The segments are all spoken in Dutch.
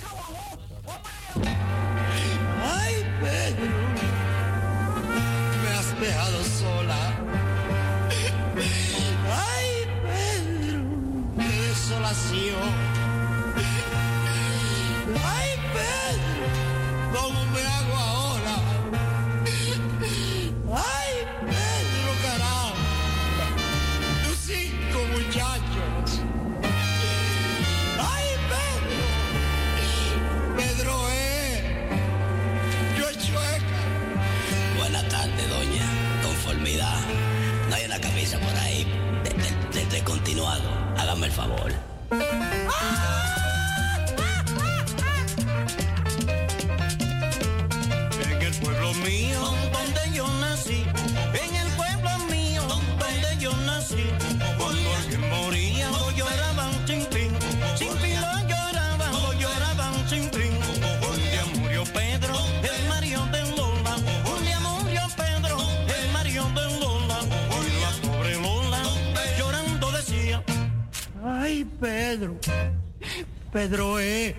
Come on, favor. Pedro eh,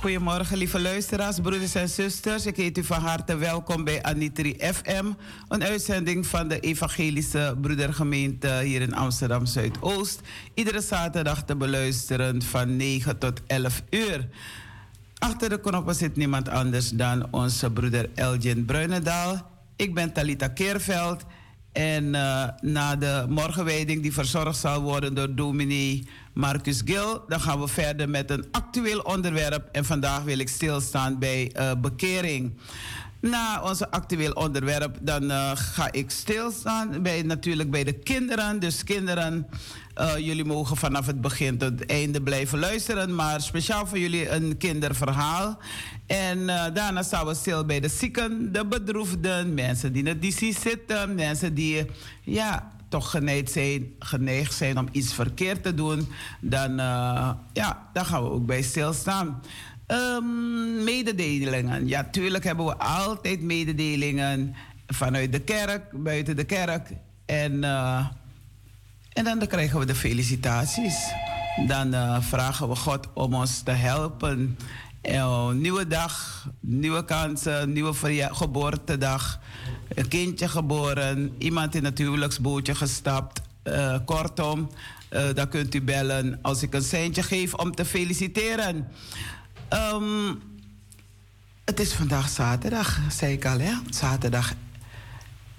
Goedemorgen, lieve luisteraars, broeders en zusters. Ik heet u van harte welkom bij Anitri FM, een uitzending van de Evangelische Broedergemeente hier in Amsterdam Zuidoost. Iedere zaterdag te beluisteren van 9 tot 11 uur. Achter de knoppen zit niemand anders dan onze broeder Elgin Bruinendaal. Ik ben Talita Keerveld. En eh, na de morgenwijding die verzorgd zal worden door dominee Marcus Gil, dan gaan we verder met een actueel onderwerp. En vandaag wil ik stilstaan bij eh, bekering. Na onze actueel onderwerp, dan uh, ga ik stilstaan bij, natuurlijk bij de kinderen. Dus kinderen, uh, jullie mogen vanaf het begin tot het einde blijven luisteren. Maar speciaal voor jullie een kinderverhaal. En uh, daarna staan we stil bij de zieken, de bedroefden, mensen die in het DC zitten, mensen die ja, toch geneigd zijn, geneigd zijn om iets verkeerd te doen. Dan, ja, dan gaan we ook bij stilstaan. Um, mededelingen. Ja, tuurlijk hebben we altijd mededelingen vanuit de kerk, buiten de kerk. En, uh, en dan, krijgen we de felicitaties. Dan uh, vragen we God om ons te helpen. Uh, nieuwe dag, nieuwe kansen, nieuwe geboortedag. Een kindje geboren, iemand in het huwelijksbootje gestapt. Kortom, dan kunt u bellen als ik een seintje geef om te feliciteren. Um, het is vandaag zaterdag, zei ik al, hè? Zaterdag,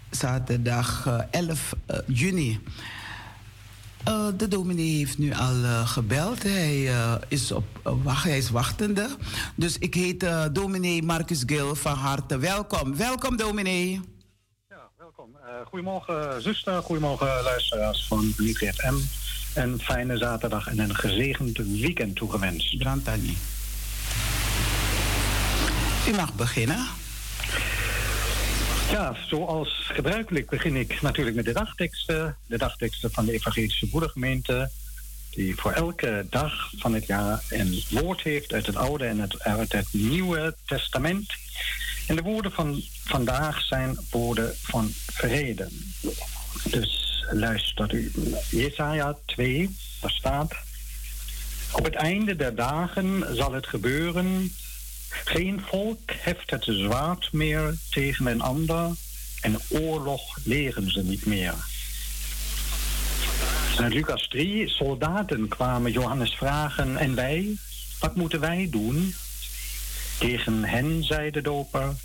zaterdag uh, 11 uh, juni. Uh, de dominee heeft nu al uh, gebeld. Hij, is op, wacht, hij is wachtende. Dus ik heet dominee Marcus Gil van harte welkom. Welkom, dominee. Ja, welkom. goedemorgen, zuster. Goedemorgen, luisteraars van Liefde FM. Een fijne zaterdag en een gezegend weekend toegewenst. Brandtani. U mag beginnen. Ja, zoals gebruikelijk begin ik natuurlijk met de dagteksten. De dagteksten van de Evangelische Broedergemeente. Die voor elke dag van het jaar een woord heeft uit het Oude en het, uit het Nieuwe Testament. En de woorden van vandaag zijn woorden van vrede. Dus luister u. Jesaja 2, daar staat... Op het einde der dagen zal het gebeuren geen volk heft het zwaard meer tegen een ander en oorlog leren ze niet meer. In Lucas 3, soldaten kwamen Johannes vragen en wij, wat moeten wij doen? Tegen hen zei de doper,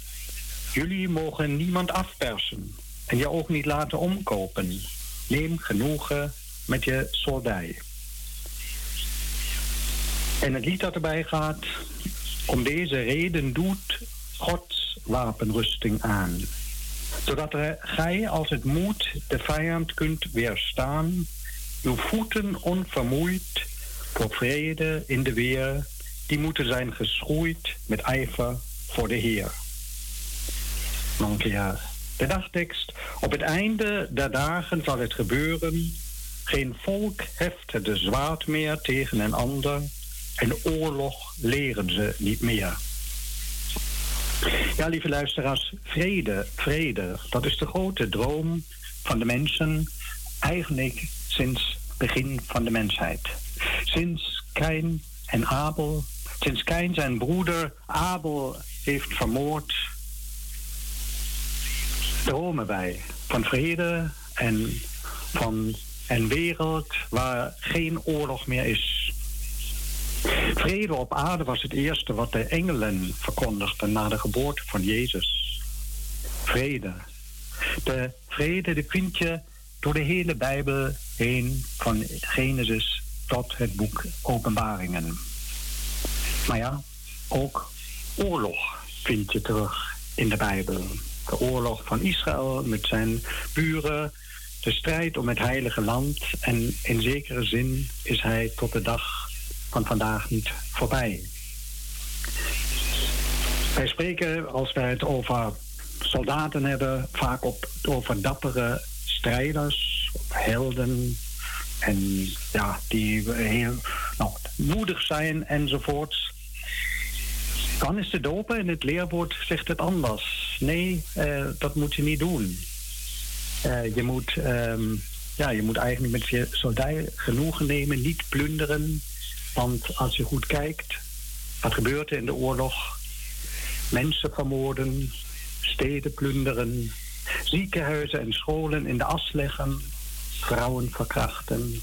jullie mogen niemand afpersen en je ook niet laten omkopen. Neem genoegen met je soldij. En het lied dat erbij gaat, om deze reden doet Gods wapenrusting aan. Zodat gij als het moet de vijand kunt weerstaan, uw voeten onvermoeid voor vrede in de weer, die moeten zijn geschroeid met ijver voor de Heer. Nog de dagtekst. Op het einde der dagen zal het gebeuren. Geen volk heft de zwaard meer tegen een ander en oorlog leren ze niet meer. Ja, lieve luisteraars, vrede, vrede, dat is de grote droom van de mensen, eigenlijk sinds begin van de mensheid. Sinds Kain en Abel, sinds Kain zijn broeder Abel heeft vermoord, dromen wij van vrede en van een wereld waar geen oorlog meer is. Vrede op aarde was het eerste wat de engelen verkondigden na de geboorte van Jezus. Vrede. De vrede die vind je door de hele Bijbel heen, van Genesis tot het boek Openbaringen. Maar ja, ook oorlog vind je terug in de Bijbel. De oorlog van Israël met zijn buren, de strijd om het heilige land. En in zekere zin is hij tot de dag van vandaag niet voorbij. Wij spreken, als wij het over soldaten hebben, vaak op, over dappere strijders, helden. En ja, die heel nou, moedig zijn enzovoorts. Dan is de dopen en het leerwoord zegt het anders. Nee, uh, dat moet je niet doen. Uh, je, moet, um, ja, je moet eigenlijk met je soldaat genoegen nemen, niet plunderen, want als je goed kijkt, wat gebeurt er in de oorlog? Mensen vermoorden, steden plunderen, ziekenhuizen en scholen in de as leggen, vrouwen verkrachten,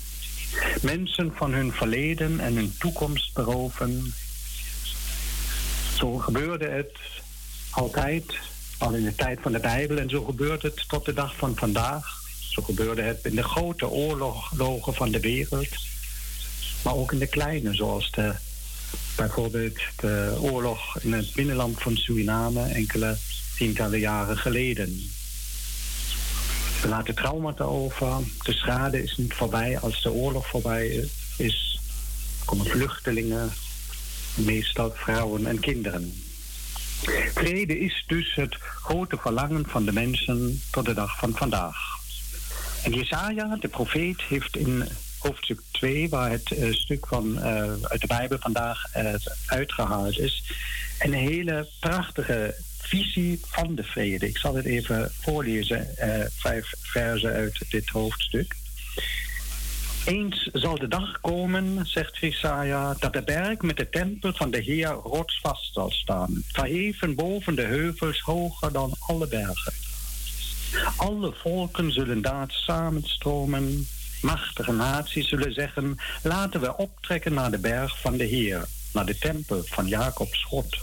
mensen van hun verleden en hun toekomst beroven. Zo gebeurde het altijd, al in de tijd van de Bijbel, en zo gebeurt het tot de dag van vandaag. Zo gebeurde het in de grote oorlogen van de wereld maar ook in de kleine, zoals de, bijvoorbeeld de oorlog in het binnenland van Suriname enkele tientallen jaren geleden. We laten traumata over. De schade is niet voorbij als de oorlog voorbij is. Er komen vluchtelingen, meestal vrouwen en kinderen. Vrede is dus het grote verlangen van de mensen tot de dag van vandaag. En Jesaja, de profeet, heeft in hoofdstuk 2, waar het uh, stuk van, uh, uit de Bijbel vandaag uh, uitgehaald is, een hele prachtige visie van de vrede. Ik zal het even voorlezen, vijf versen uit dit hoofdstuk. Eens zal de dag komen, zegt Jesaja, dat de berg met de tempel van de Heer rotsvast zal staan, verheven boven de heuvels hoger dan alle bergen. Alle volken zullen daar samenstromen, machtige naties zullen zeggen, laten we optrekken naar de berg van de Heer, naar de tempel van Jacobs God.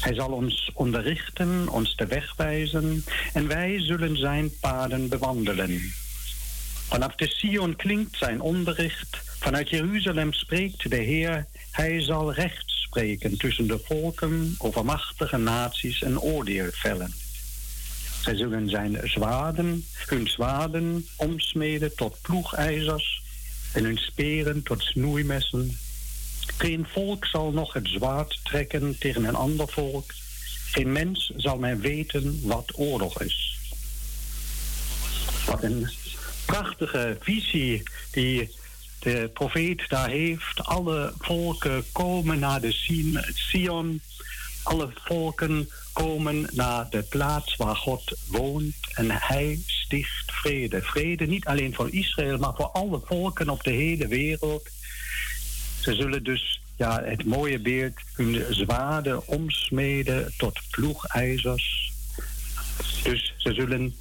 Hij zal ons onderrichten, ons de weg wijzen en wij zullen zijn paden bewandelen. Vanaf de Sion klinkt zijn onderricht. Vanuit Jeruzalem spreekt de Heer. Hij zal recht spreken tussen de volken over machtige naties en oordeel vellen. Zij zullen zijn zwaarden, hun zwaarden omsmeden tot ploegijzers en hun speren tot snoeimessen. Geen volk zal nog het zwaard trekken tegen een ander volk. Geen mens zal mij weten wat oorlog is. Wat een prachtige visie die de profeet daar heeft. Alle volken komen naar de Sion. Alle volken komen naar de plaats waar God woont en hij sticht vrede. Vrede niet alleen voor Israël, maar voor alle volken op de hele wereld. Ze zullen dus ja, het mooie beeld hun zwaarden omsmeden tot ploegijzers. Dus ze zullen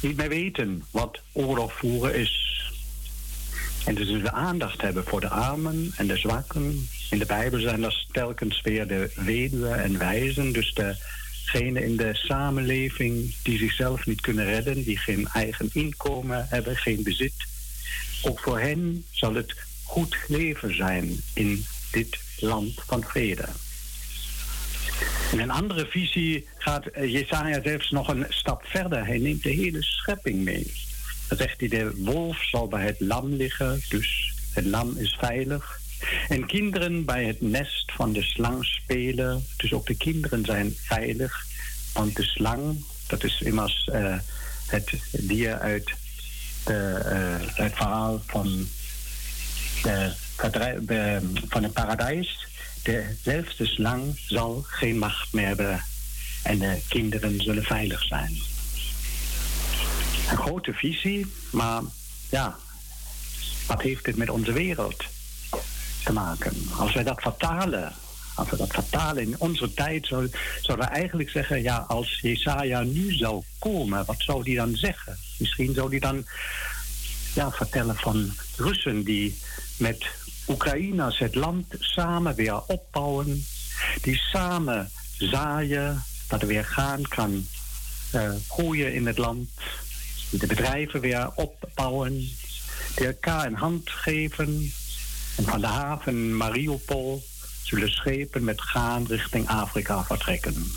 niet meer weten wat oorlog voeren is. En dus we aandacht hebben voor de armen en de zwakken. In de Bijbel zijn dat telkens weer de weduwen en wijzen. Dus degenen in de samenleving die zichzelf niet kunnen redden, die geen eigen inkomen hebben, geen bezit. Ook voor hen zal het goed leven zijn in dit land van vrede. In een andere visie gaat Jesaja zelfs nog een stap verder. Hij neemt de hele schepping mee. Dan zegt hij, de wolf zal bij het lam liggen, dus het lam is veilig. En kinderen bij het nest van de slang spelen, dus ook de kinderen zijn veilig. Want de slang, dat is immers uh, het dier uit de, uh, het verhaal van, de, van het paradijs dezelfde slang zal geen macht meer hebben en de kinderen zullen veilig zijn. Een grote visie, maar ja, wat heeft dit met onze wereld te maken? Als wij dat vertalen, als we dat vertalen in onze tijd, zouden we eigenlijk zeggen, ja, als Jesaja nu zou komen, wat zou die dan zeggen? Misschien zou die dan ja, vertellen van Russen die met Oekraïners het land samen weer opbouwen. Die samen zaaien, dat er weer gaan kan uh, groeien in het land. De bedrijven weer opbouwen. Die elkaar een hand geven. En van de haven Mariupol zullen schepen met gaan richting Afrika vertrekken.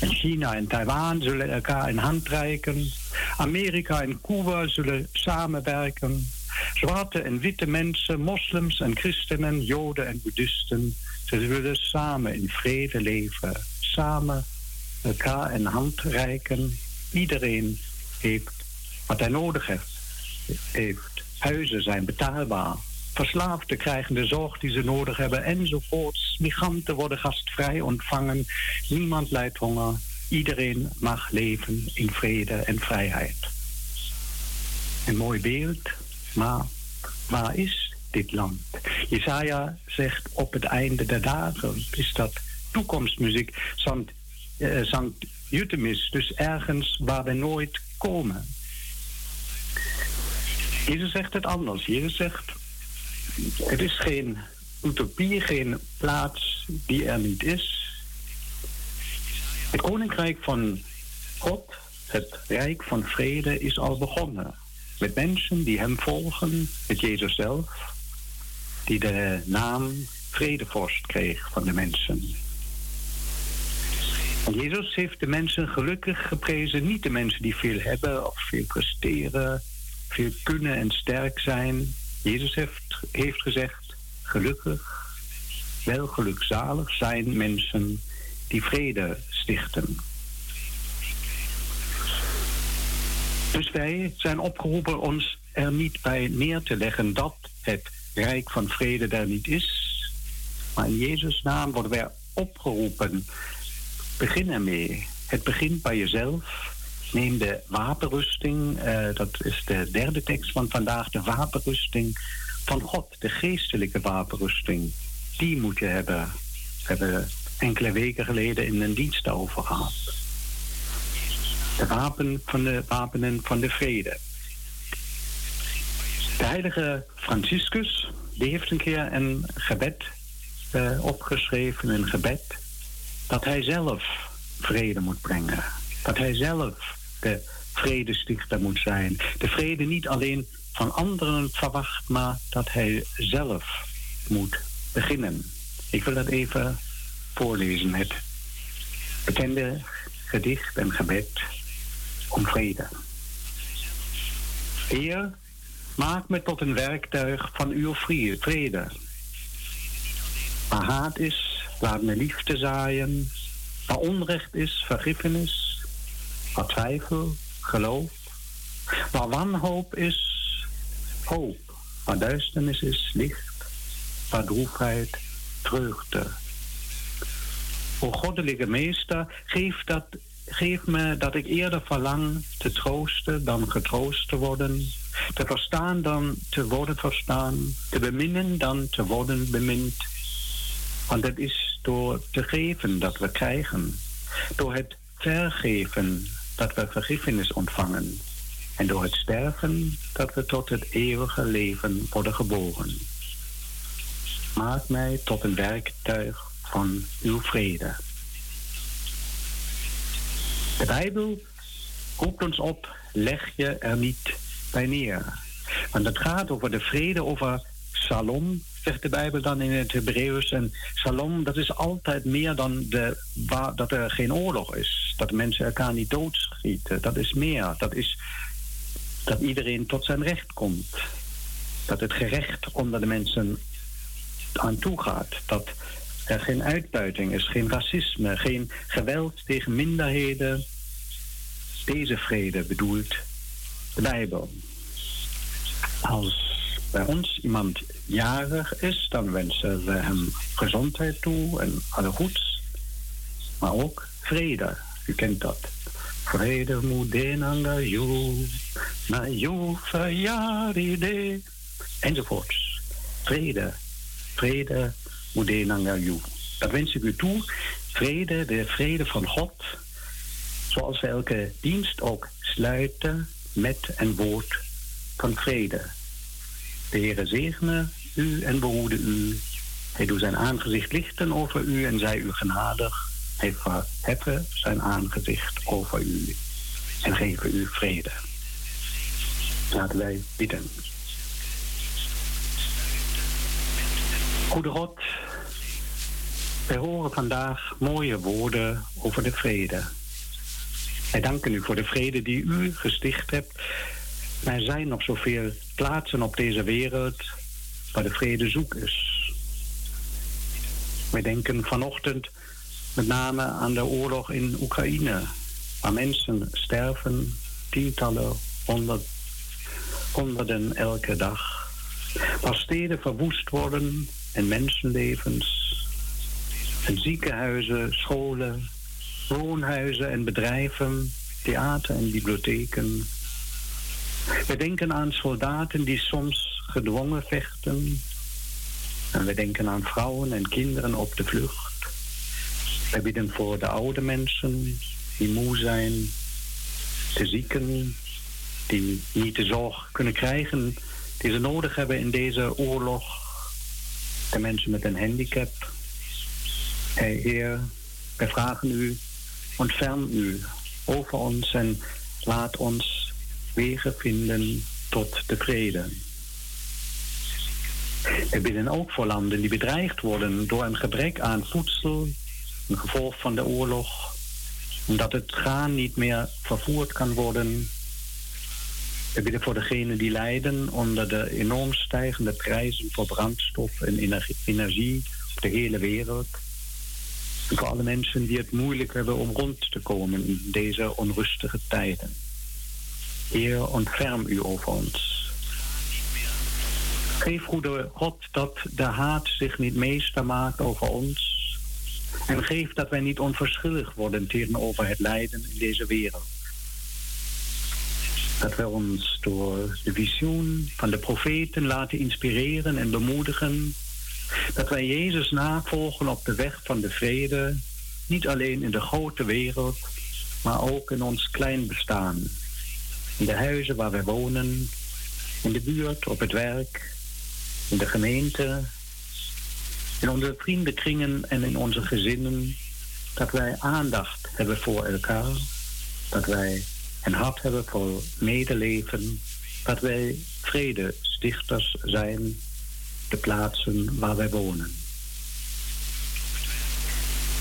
En China en Taiwan zullen elkaar een hand reiken. Amerika en Cuba zullen samenwerken. Zwarte en witte mensen, moslims en christenen, joden en boeddhisten, ze willen samen in vrede leven, samen elkaar een hand reiken. Iedereen heeft wat hij nodig heeft. Huizen zijn betaalbaar. Verslaafden krijgen de zorg die ze nodig hebben enzovoorts. Migranten worden gastvrij ontvangen. Niemand lijdt honger. Iedereen mag leven in vrede en vrijheid. Een mooi beeld, maar waar is dit land? Jesaja zegt op het einde der dagen is dat toekomstmuziek. Sankt, uh, Sankt Jutemis, dus ergens waar we nooit komen. Jezus zegt het anders. Jezus zegt, het is geen utopie, geen plaats die er niet is. Het koninkrijk van God, het rijk van vrede, is al begonnen. Met mensen die hem volgen, met Jezus zelf, die de naam vredevorst kreeg van de mensen. Jezus heeft de mensen gelukkig geprezen, niet de mensen die veel hebben of veel presteren, veel kunnen en sterk zijn. Jezus heeft, heeft gezegd, gelukkig, wel gelukzalig zijn mensen die vrede stichten. Dus wij zijn opgeroepen ons er niet bij neer te leggen dat het rijk van vrede daar niet is. Maar in Jezus' naam worden wij opgeroepen. Begin ermee. Het begint bij jezelf. Neem de wapenrusting, uh, dat is de derde tekst van vandaag, de wapenrusting van God, de geestelijke wapenrusting. Die moet je hebben. We hebben enkele weken geleden in een dienst over gehad. De wapen van de wapenen van de vrede. De heilige Franciscus, die heeft een keer een gebed uh, opgeschreven, een gebed, dat hij zelf vrede moet brengen. Dat hij zelf de vredestichter moet zijn. De vrede niet alleen van anderen verwacht, maar dat hij zelf moet beginnen. Ik wil dat even voorlezen, het bekende gedicht en gebed om vrede. Heer, maak me tot een werktuig van uw vrede. Waar haat is, laat me liefde zaaien. Waar onrecht is, vergiffenis. Waar twijfel, geloof. Waar wanhoop is, hoop. Waar duisternis is, licht. Waar droefheid, vreugde. O goddelijke meester, geef, dat, geef me dat ik eerder verlang te troosten dan getroost te worden. Te verstaan dan te worden verstaan. Te beminnen dan te worden bemind. Want het is door te geven dat we krijgen. Door het vergeven dat we vergiffenis ontvangen. En door het sterven dat we tot het eeuwige leven worden geboren. Maak mij tot een werktuig van uw vrede. De Bijbel roept ons op, leg je er niet bij neer. Want het gaat over de vrede, over salom, zegt de Bijbel dan in het Hebreeuws. En salom, dat is altijd meer dan de, waar, dat er geen oorlog is. Dat mensen elkaar niet doodschieten. Dat is meer. Dat is dat iedereen tot zijn recht komt. Dat het gerecht onder de mensen aan toe gaat. Dat er geen uitbuiting is, geen racisme, geen geweld tegen minderheden. Deze vrede bedoelt de Bijbel. Als bij ons iemand jarig is, dan wensen we hem gezondheid toe en alle goeds. Maar ook vrede, u kent dat. Vrede moet denanga you, na you verjaarde. Enzovoorts. Vrede, vrede moet denanga you. Dat wens ik u toe. Vrede, de vrede van God. Zoals we elke dienst ook sluiten met een woord van vrede. De Heere zegene u en behoede u. Hij doet zijn aangezicht lichten over u en zij u genadig. Hij verheffen zijn aangezicht over u en geven u vrede. Laten wij bidden. Goede God, wij horen vandaag mooie woorden over de vrede. Wij danken u voor de vrede die u gesticht hebt. Er zijn nog zoveel plaatsen op deze wereld waar de vrede zoek is. Wij denken vanochtend met name aan de oorlog in Oekraïne, waar mensen sterven, tientallen, honderd, honderden elke dag. Waar steden verwoest worden en mensenlevens. En ziekenhuizen, scholen, woonhuizen en bedrijven, theater en bibliotheken. We denken aan soldaten die soms gedwongen vechten. En we denken aan vrouwen en kinderen op de vlucht. We bidden voor de oude mensen die moe zijn, de zieken die niet de zorg kunnen krijgen die ze nodig hebben in deze oorlog, de mensen met een handicap. Heer, wij vragen u, ontferm u over ons en laat ons wegen vinden tot de vrede. We bidden ook voor landen die bedreigd worden door een gebrek aan voedsel, een gevolg van de oorlog, Omdat het graan niet meer vervoerd kan worden. We bidden voor degenen die lijden onder de enorm stijgende prijzen voor brandstof en energie op de hele wereld. En voor alle mensen die het moeilijk hebben om rond te komen in deze onrustige tijden. Heer, ontferm u over ons. Geef, goede God, dat de haat zich niet meester maakt over ons. En geef dat wij niet onverschillig worden tegenover het lijden in deze wereld. Dat wij ons door de visioen van de profeten laten inspireren en bemoedigen. Dat wij Jezus navolgen op de weg van de vrede, niet alleen in de grote wereld, maar ook in ons klein bestaan. In de huizen waar wij wonen, in de buurt, op het werk, in de gemeente, in onze vriendenkringen en in onze gezinnen, dat wij aandacht hebben voor elkaar, dat wij een hart hebben voor medeleven, dat wij vredestichters zijn, de plaatsen waar wij wonen.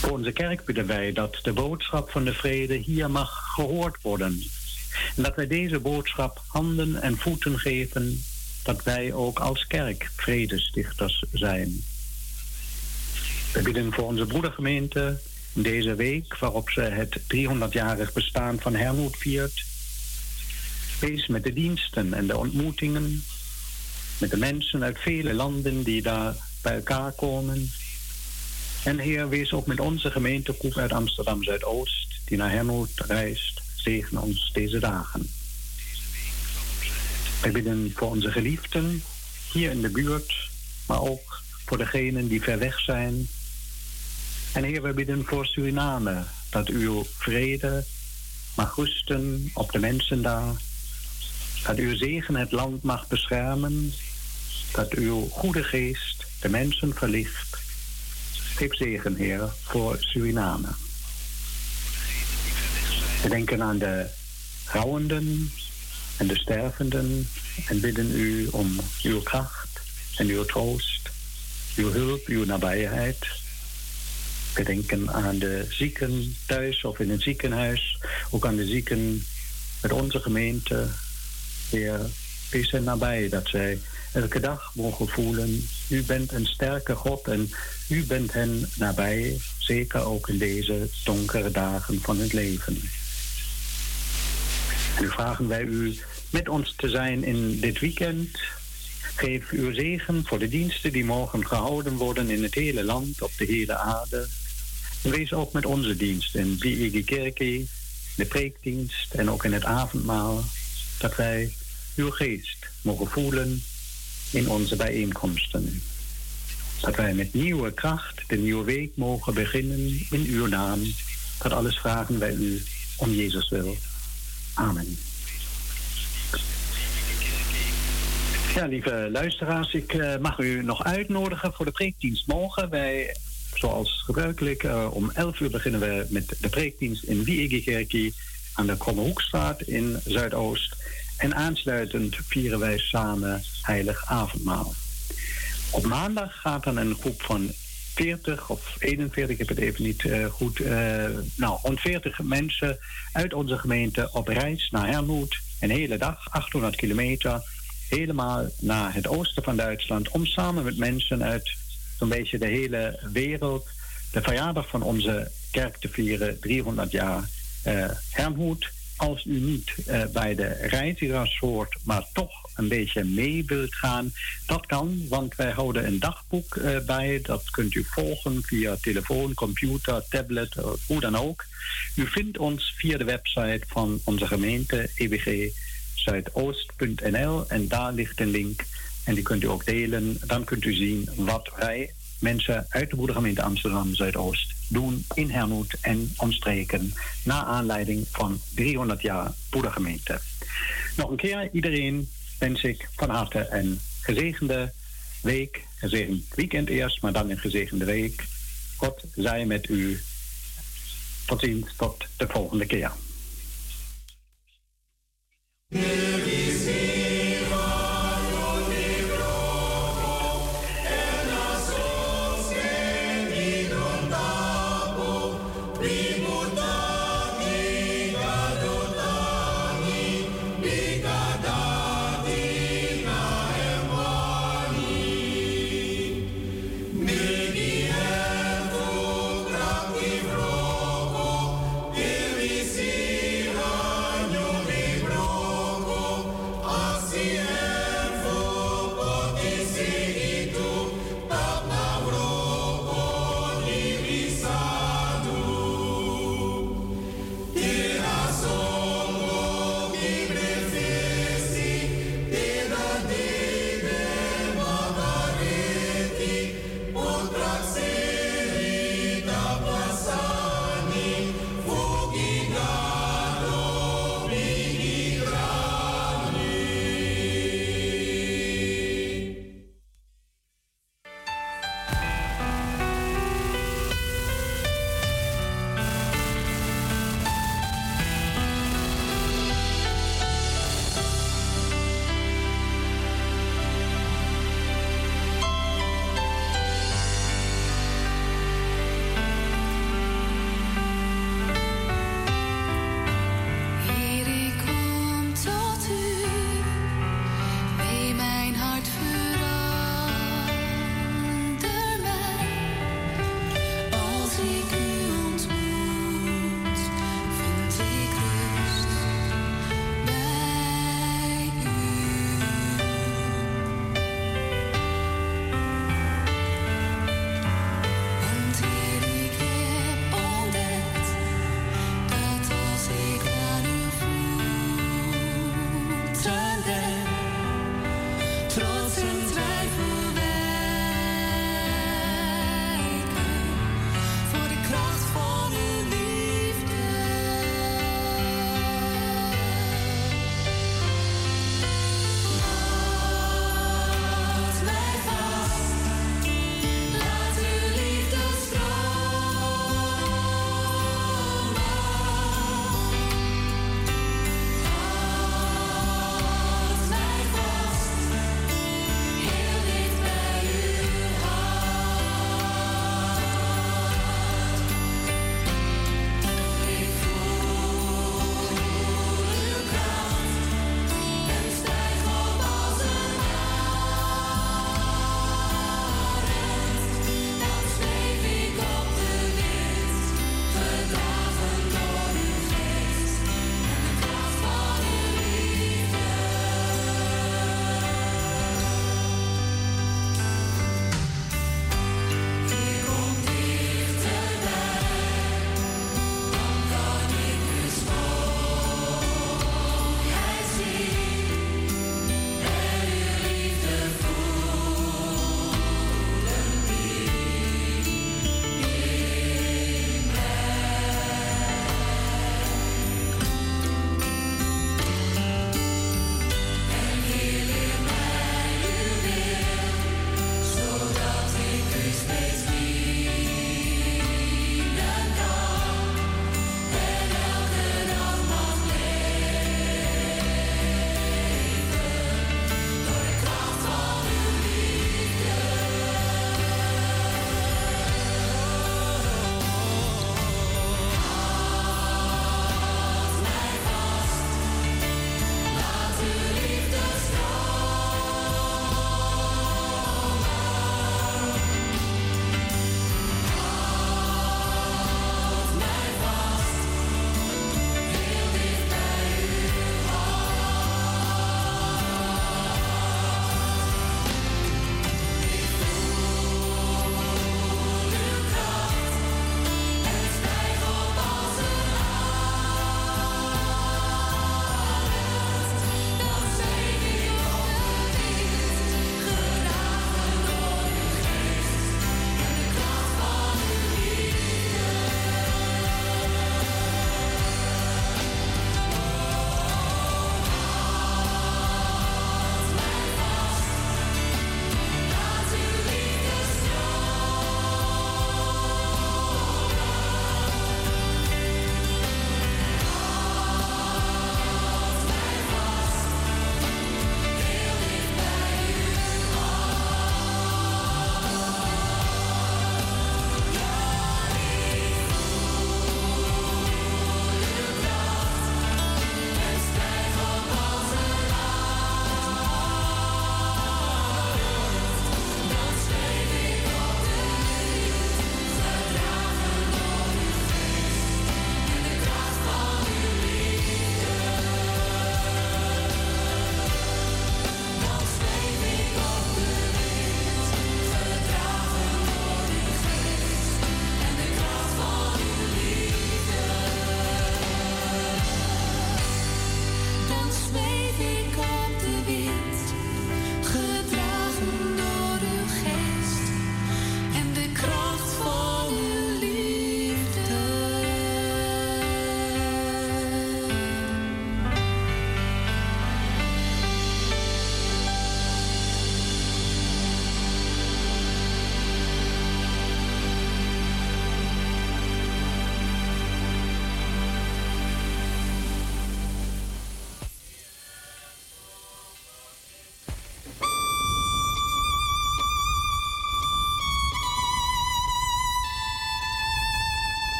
Voor onze kerk bidden wij dat de boodschap van de vrede hier mag gehoord worden. En dat wij deze boodschap handen en voeten geven dat wij ook als kerk vredestichters zijn. We bidden voor onze broedergemeente in deze week waarop ze het 300-jarig bestaan van Hermoed viert. Wees met de diensten en de ontmoetingen, met de mensen uit vele landen die daar bij elkaar komen. En Heer, wees ook met onze gemeentekoep uit Amsterdam Zuidoost, die naar Hermoed reist. Zegen ons deze dagen. Wij bidden voor onze geliefden hier in de buurt, maar ook voor degenen die ver weg zijn. En Heer, wij bidden voor Suriname dat uw vrede mag rusten op de mensen daar. Dat uw zegen het land mag beschermen. Dat uw goede geest de mensen verlicht. Geef zegen, Heer, voor Suriname. We denken aan de rouwenden, en de stervenden en bidden u om uw kracht en uw troost, uw hulp, uw nabijheid. We denken aan de zieken thuis of in het ziekenhuis, ook aan de zieken met onze gemeente. Heer, wees hen nabij dat zij elke dag mogen voelen, u bent een sterke God en u bent hen nabij, zeker ook in deze donkere dagen van het leven. Nu vragen wij u met ons te zijn in dit weekend. Geef uw zegen voor de diensten die morgen gehouden worden in het hele land, op de hele aarde. Wees ook met onze dienst in Biege Kerkie, de preekdienst en ook in het avondmaal, dat wij uw geest mogen voelen in onze bijeenkomsten. Dat wij met nieuwe kracht de nieuwe week mogen beginnen in uw naam. Dat alles vragen wij u om Jezus wil. Amen. Ja, lieve luisteraars, ik uh, mag u nog uitnodigen voor de preekdienst morgen. Wij, zoals gebruikelijk, uh, om 11 uur beginnen we met de preekdienst in Wiegekerkie aan de Kromme Hoekstraat in Zuidoost. En aansluitend vieren wij samen Heilig Avondmaal. Op maandag gaat dan een groep van 40 of 41, ik heb het even niet uh, goed, nou, rond 40 mensen uit onze gemeente op reis naar Hermoed. Een hele dag, 800 kilometer helemaal naar het oosten van Duitsland om samen met mensen uit zo'n beetje de hele wereld de verjaardag van onze kerk te vieren, 300 jaar uh, Hermhoed. Als u niet uh, bij de reizigers hoort, maar toch een beetje mee wilt gaan, dat kan, want wij houden een dagboek uh, bij. Dat kunt u volgen via telefoon, computer, tablet, hoe dan ook. U vindt ons via de website van onze gemeente EBG zuidoost.nl en daar ligt een link en die kunt u ook delen. Dan kunt u zien wat wij mensen uit de Broedergemeente Amsterdam Zuidoost doen in Hermoed en omstreken na aanleiding van 300 jaar Broedergemeente. Nog een keer iedereen wens ik van harte een gezegende week, gezegend weekend eerst, maar dan een gezegende week. God zij met u. Tot ziens, tot de volgende keer.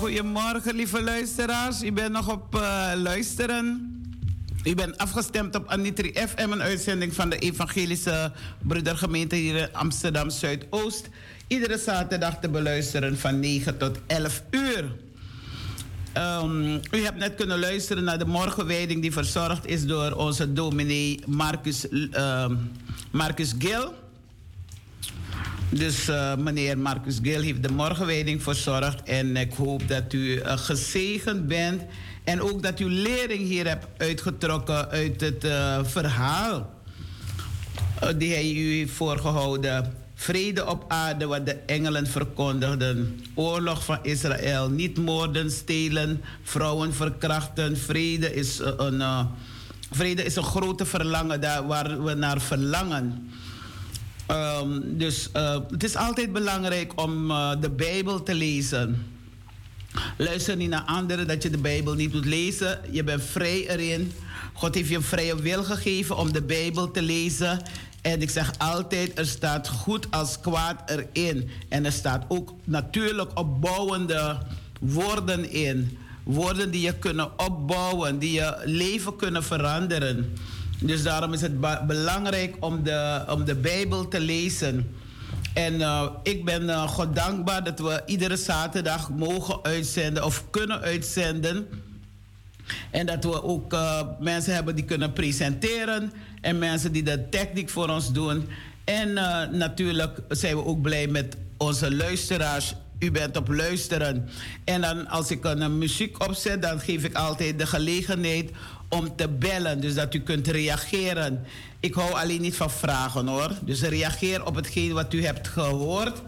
Goedemorgen, lieve luisteraars. U bent nog op uh, luisteren. U bent afgestemd op Anitri FM, een uitzending van de Evangelische Broedergemeente hier in Amsterdam Zuidoost. Iedere zaterdag te beluisteren van 9 tot 11 uur. Um, u hebt net kunnen luisteren naar de morgenwijding die verzorgd is door onze dominee Marcus, uh, Marcus Gil. Dus uh, meneer Marcus Gil heeft de morgenwijding verzorgd. En ik hoop dat u uh, gezegend bent. En ook dat u lering hier hebt uitgetrokken uit het uh, verhaal. die hij u heeft voorgehouden. Vrede op aarde, wat de engelen verkondigden. Oorlog van Israël. Niet moorden, stelen, vrouwen verkrachten. Vrede is een, vrede is een grote verlangen daar waar we naar verlangen. Um, dus uh, het is altijd belangrijk om uh, de Bijbel te lezen. Luister niet naar anderen dat je de Bijbel niet moet lezen. Je bent vrij erin. God heeft je vrije wil gegeven om de Bijbel te lezen. En ik zeg altijd, er staat goed als kwaad erin. En er staat ook natuurlijk opbouwende woorden in. Woorden die je kunnen opbouwen, die je leven kunnen veranderen. Dus daarom is het belangrijk om de, om de Bijbel te lezen. En uh, ik ben uh, God dankbaar dat we iedere zaterdag mogen uitzenden of kunnen uitzenden. En dat we ook uh, mensen hebben die kunnen presenteren. En mensen die de techniek voor ons doen. En natuurlijk zijn we ook blij met onze luisteraars. U bent op luisteren. En dan als ik een muziek opzet, dan geef ik altijd de gelegenheid om te bellen. Dus dat u kunt reageren. Ik hou alleen niet van vragen hoor. Dus reageer op hetgeen wat u hebt gehoord.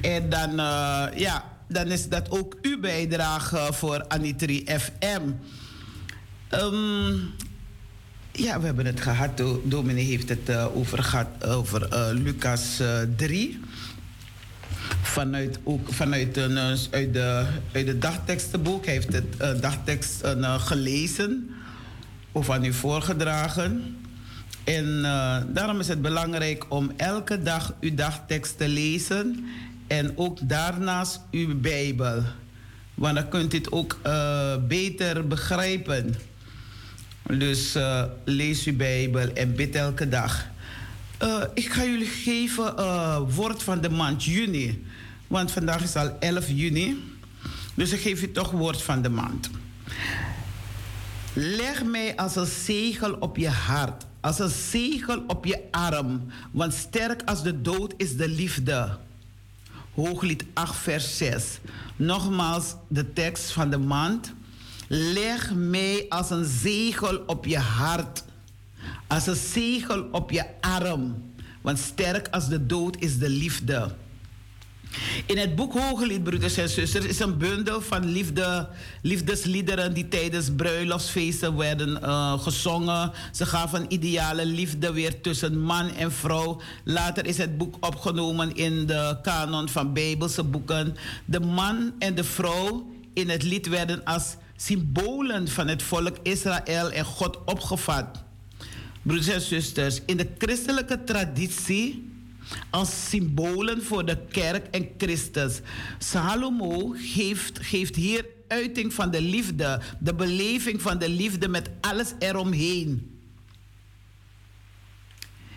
En dan, uh, ja, dan is dat ook uw bijdrage voor Anitri FM. Um, ja, we hebben het gehad. Dominee heeft het uh, over gehad over uh, Lucas 3 vanuit, ook vanuit een, uit, de, uit de dagtekstenboek. Hij heeft het dagtekst gelezen of aan u voorgedragen. En uh, daarom is het belangrijk om elke dag uw dagtekst te lezen en ook daarnaast uw Bijbel. Want dan kunt u het ook uh, beter begrijpen. Dus uh, lees uw Bijbel en bid elke dag. ik ga jullie geven woord van de maand juni. Want vandaag is al 11 juni. Dus ik geef je toch woord van de maand. Leg mij als een zegel op je hart, als een zegel op je arm, want sterk als de dood is de liefde. Hooglied 8, vers 6. Nogmaals de tekst van de maand. Leg mij als een zegel op je hart, als een zegel op je arm, want sterk als de dood is de liefde. In het boek Hooglied, broeders en zusters, is een bundel van liefde, liefdesliederen die tijdens bruiloftsfeesten werden uh, gezongen. Ze gaven ideale liefde weer tussen man en vrouw. Later is het boek opgenomen in de kanon van Bijbelse boeken. De man en de vrouw in het lied werden als symbolen van het volk Israël en God opgevat. Broeders en zusters, in de christelijke traditie als symbolen voor de kerk en Christus. Salomo geeft, geeft hier uiting van de liefde, de beleving van de liefde met alles eromheen.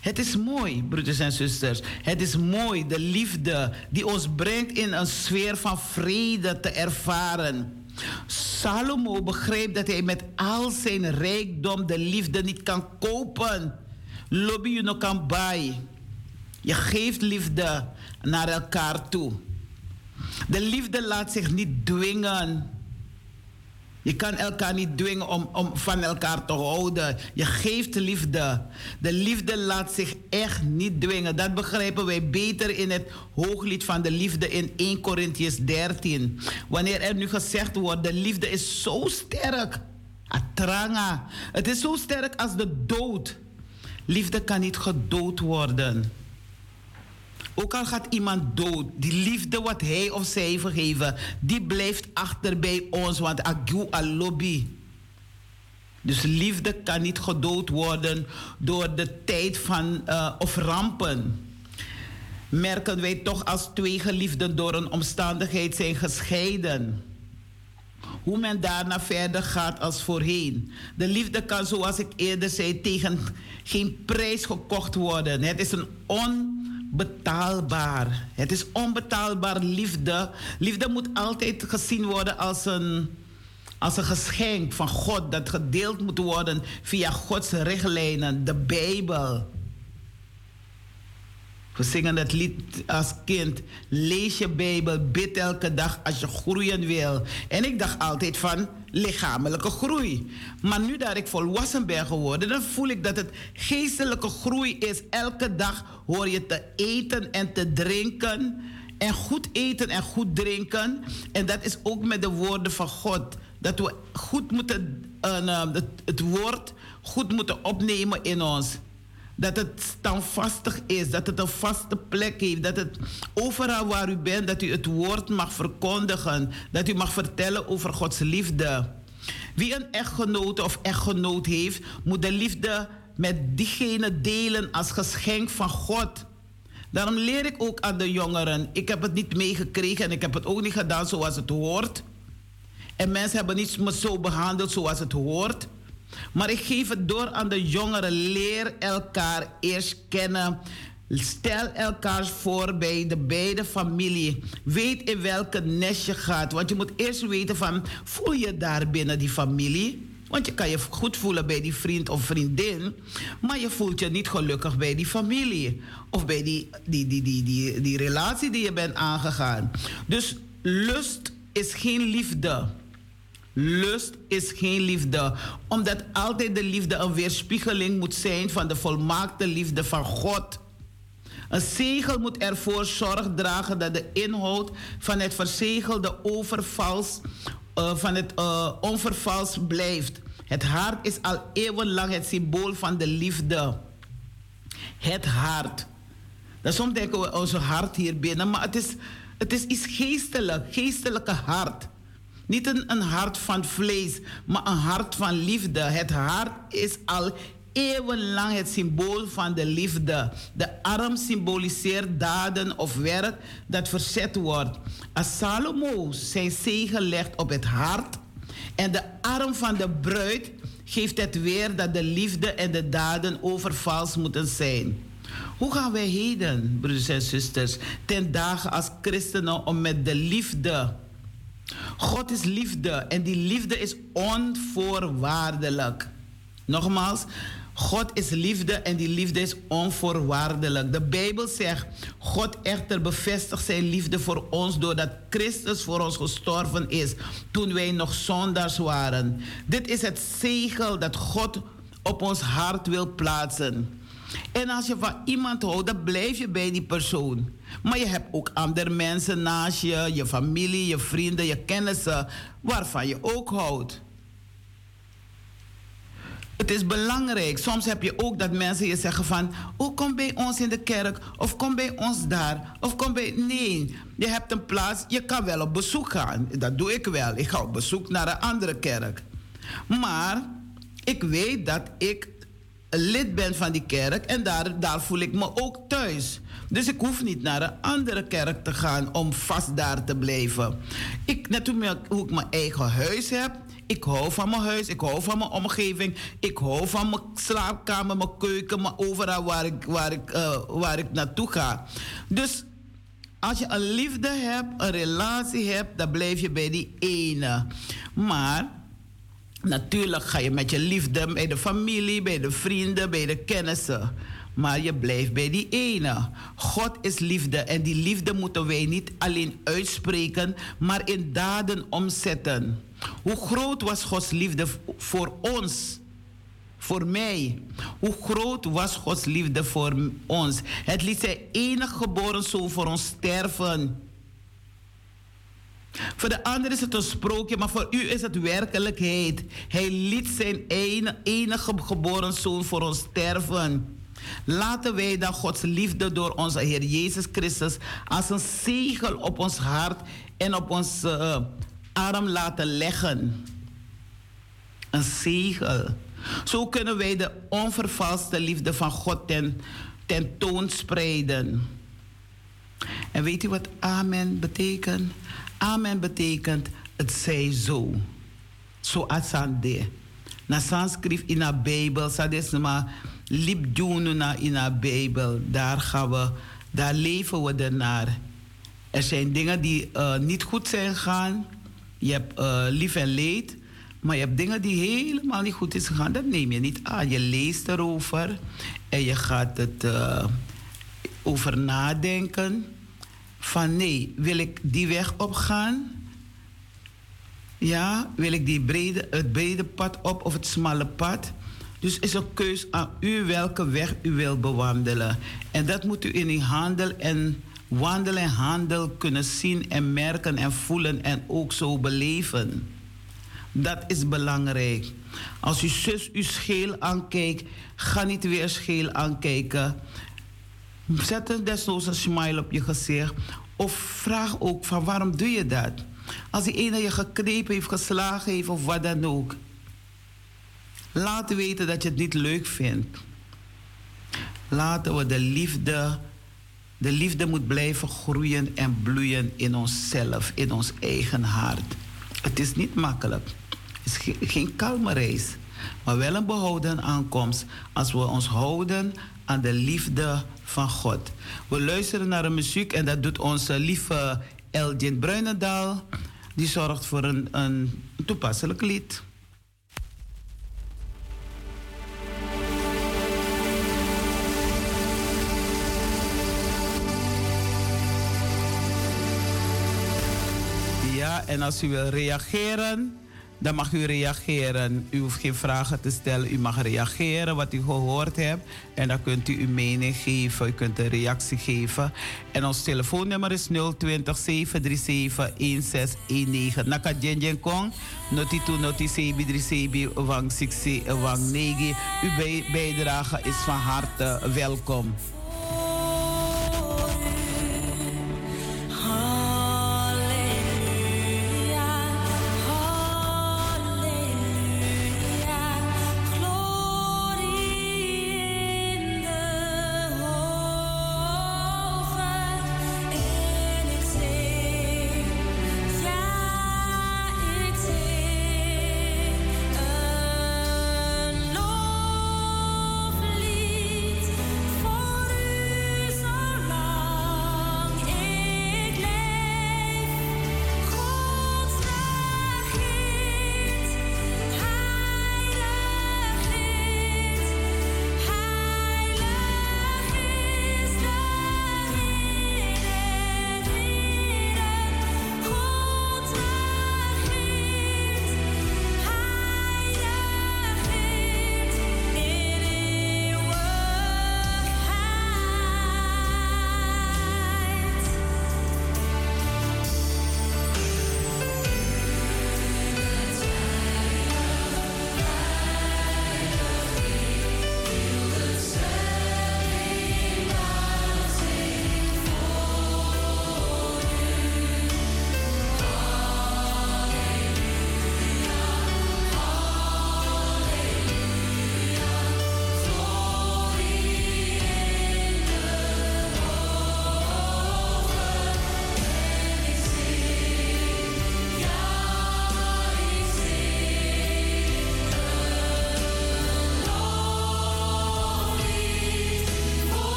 Het is mooi, broeders en zusters. Het is mooi, de liefde die ons brengt in een sfeer van vrede te ervaren. Salomo begreep dat hij met al zijn rijkdom de liefde niet kan kopen. Lobby you no kan buy. Je geeft liefde naar elkaar toe. De liefde laat zich niet dwingen. Je kan elkaar niet dwingen om, om van elkaar te houden. Je geeft liefde. De liefde laat zich echt niet dwingen. Dat begrijpen wij beter in het hooglied van de liefde in 1 Corinthians 13. Wanneer er nu gezegd wordt, de liefde is zo sterk. Atranga. Het is zo sterk als de dood. Liefde kan niet gedood worden. Ook al gaat iemand dood, die liefde wat hij of zij vergeven, die blijft achter bij ons, want agu alobi. Dus liefde kan niet gedood worden door de tijd van uh, of rampen. Merken wij toch als twee geliefden door een omstandigheid zijn gescheiden. hoe men daarna verder gaat als voorheen. De liefde kan, zoals ik eerder zei, tegen geen prijs gekocht worden. Het is een onbetaalbaar. Het is onbetaalbaar liefde. Liefde moet altijd gezien worden als een, als een geschenk van God dat gedeeld moet worden via Gods richtlijnen, de Bijbel. We zingen het lied als kind. Lees je Bijbel, bid elke dag als je groeien wil. En ik dacht altijd van lichamelijke groei. Maar nu dat ik volwassen ben geworden, dan voel ik dat het geestelijke groei is. Elke dag hoor je te eten en te drinken. En goed eten en goed drinken. En dat is ook met de woorden van God. Dat we goed moeten, uh, het, het woord goed moeten opnemen in ons dat het standvastig is, dat het een vaste plek heeft, dat het overal waar u bent, dat u het woord mag verkondigen, dat u mag vertellen over Gods liefde. Wie een echtgenoot of echtgenoot heeft, moet de liefde met diegene delen als geschenk van God. Daarom leer ik ook aan de jongeren. Ik heb het niet meegekregen en ik heb het ook niet gedaan zoals het hoort. En mensen hebben niet me zo behandeld zoals het hoort. Maar ik geef het door aan de jongeren. Leer elkaar eerst kennen. Stel elkaar voor bij de beide familie. Weet in welke nest je gaat. Want je moet eerst weten van, voel je daar binnen die familie? Want je kan je goed voelen bij die vriend of vriendin, maar je voelt je niet gelukkig bij die familie of bij die, die, die, die, die, die relatie die je bent aangegaan. Dus lust is geen liefde. Lust is geen liefde, omdat altijd de liefde een weerspiegeling moet zijn van de volmaakte liefde van God. Een zegel moet ervoor zorg dragen dat de inhoud van het verzegelde overvals, uh, van het uh, onvervals blijft. Het hart is al eeuwenlang het symbool van de liefde. Het hart. Dat soms denken we onze hart hier binnen, maar het is, het is iets geestelijk, geestelijke hart. Niet een, een hart van vlees, maar een hart van liefde. Het hart is al eeuwenlang het symbool van de liefde. De arm symboliseert daden of werk dat verzet wordt. Als Salomo zijn zegen legt op het hart en de arm van de bruid geeft het weer dat de liefde en de daden overvals moeten zijn. Hoe gaan wij heden, broeders en zusters, ten dagen als christenen om met de liefde God is liefde en die liefde is onvoorwaardelijk. Nogmaals, God is liefde en die liefde is onvoorwaardelijk. De Bijbel zegt, God echter bevestigt zijn liefde voor ons doordat Christus voor ons gestorven is toen wij nog zondaars waren. Dit is het zegel dat God op ons hart wil plaatsen. En als je van iemand houdt, dan blijf je bij die persoon. Maar je hebt ook andere mensen naast je, je familie, je vrienden, je kennissen, waarvan je ook houdt. Het is belangrijk. Soms heb je ook dat mensen je zeggen van... Oh, kom bij ons in de kerk. Of kom bij ons daar. Of kom bij... Nee, je hebt een plaats. Je kan wel op bezoek gaan. Dat doe ik wel. Ik ga op bezoek naar een andere kerk. Maar ik weet dat ik lid ben van die kerk en daar, daar voel ik me ook thuis. Dus ik hoef niet naar een andere kerk te gaan om vast daar te blijven. Ik, net hoe ik mijn eigen huis heb. Ik hou van mijn huis, ik hou van mijn omgeving. Ik hou van mijn slaapkamer, mijn keuken, maar overal waar ik, waar ik, uh, waar ik naartoe ga. Dus als je een liefde hebt, een relatie hebt, dan blijf je bij die ene. Maar Natuurlijk ga je met je liefde bij de familie, bij de vrienden, bij de kennissen. Maar je blijft bij die ene. God is liefde en die liefde moeten wij niet alleen uitspreken, maar in daden omzetten. Hoe groot was Gods liefde voor ons? Voor mij. Hoe groot was Gods liefde voor ons? Het liet zijn enige geboren zoon voor ons sterven. Voor de ander is het een sprookje, maar voor u is het werkelijkheid. Hij liet zijn enige geboren zoon voor ons sterven. Laten wij dan Gods liefde door onze Heer Jezus Christus als een zegel op ons hart en op onze uh, arm laten leggen. Een zegel. Zo kunnen wij de onvervalste liefde van God ten, tentoonspreiden. En weet u wat amen betekent? Amen betekent het zij zo. So asande. Na Sanskrift in de Bijbel, maar lip na in de Bijbel. Daar gaan we, daar leven we ernaar. Er zijn dingen die uh, niet goed zijn gegaan. Je hebt uh, lief en leed. Maar je hebt dingen die helemaal niet goed is gegaan. Dat neem je niet aan. Je leest erover. En je gaat het uh, over nadenken. Van nee, wil ik die weg opgaan? Ja, wil ik die brede, het brede pad op of het smalle pad? Dus is een keus aan u welke weg u wilt bewandelen. En dat moet u in handel en wandel en handel kunnen zien en merken en voelen en ook zo beleven. Dat is belangrijk. Als uw zus u scheel aankijkt, ga niet weer scheel aankijken. Zet een desnoods een smile op je gezicht. Of vraag ook van waarom doe je dat? Als die ene je geknepen heeft, geslagen heeft of wat dan ook. Laat weten dat je het niet leuk vindt. Laten we de liefde, de liefde moet blijven groeien en bloeien in onszelf, in ons eigen hart. Het is niet makkelijk. Het is geen kalme reis, maar wel een behouden aankomst als we ons houden aan de liefde van God. We luisteren naar de muziek en dat doet onze lieve Elgin Bruinendaal. Die zorgt voor een, een toepasselijk lied. Ja, en als u wil reageren dan mag u reageren. U hoeft geen vragen te stellen. U mag reageren wat u gehoord hebt. En dan kunt u uw mening geven. U kunt een reactie geven. En ons telefoonnummer is 020 737 1619. Naka Jen Kong. Noti tu noti sebi dri sebi wang siksi wang negi. Uw bijdrage is van harte welkom.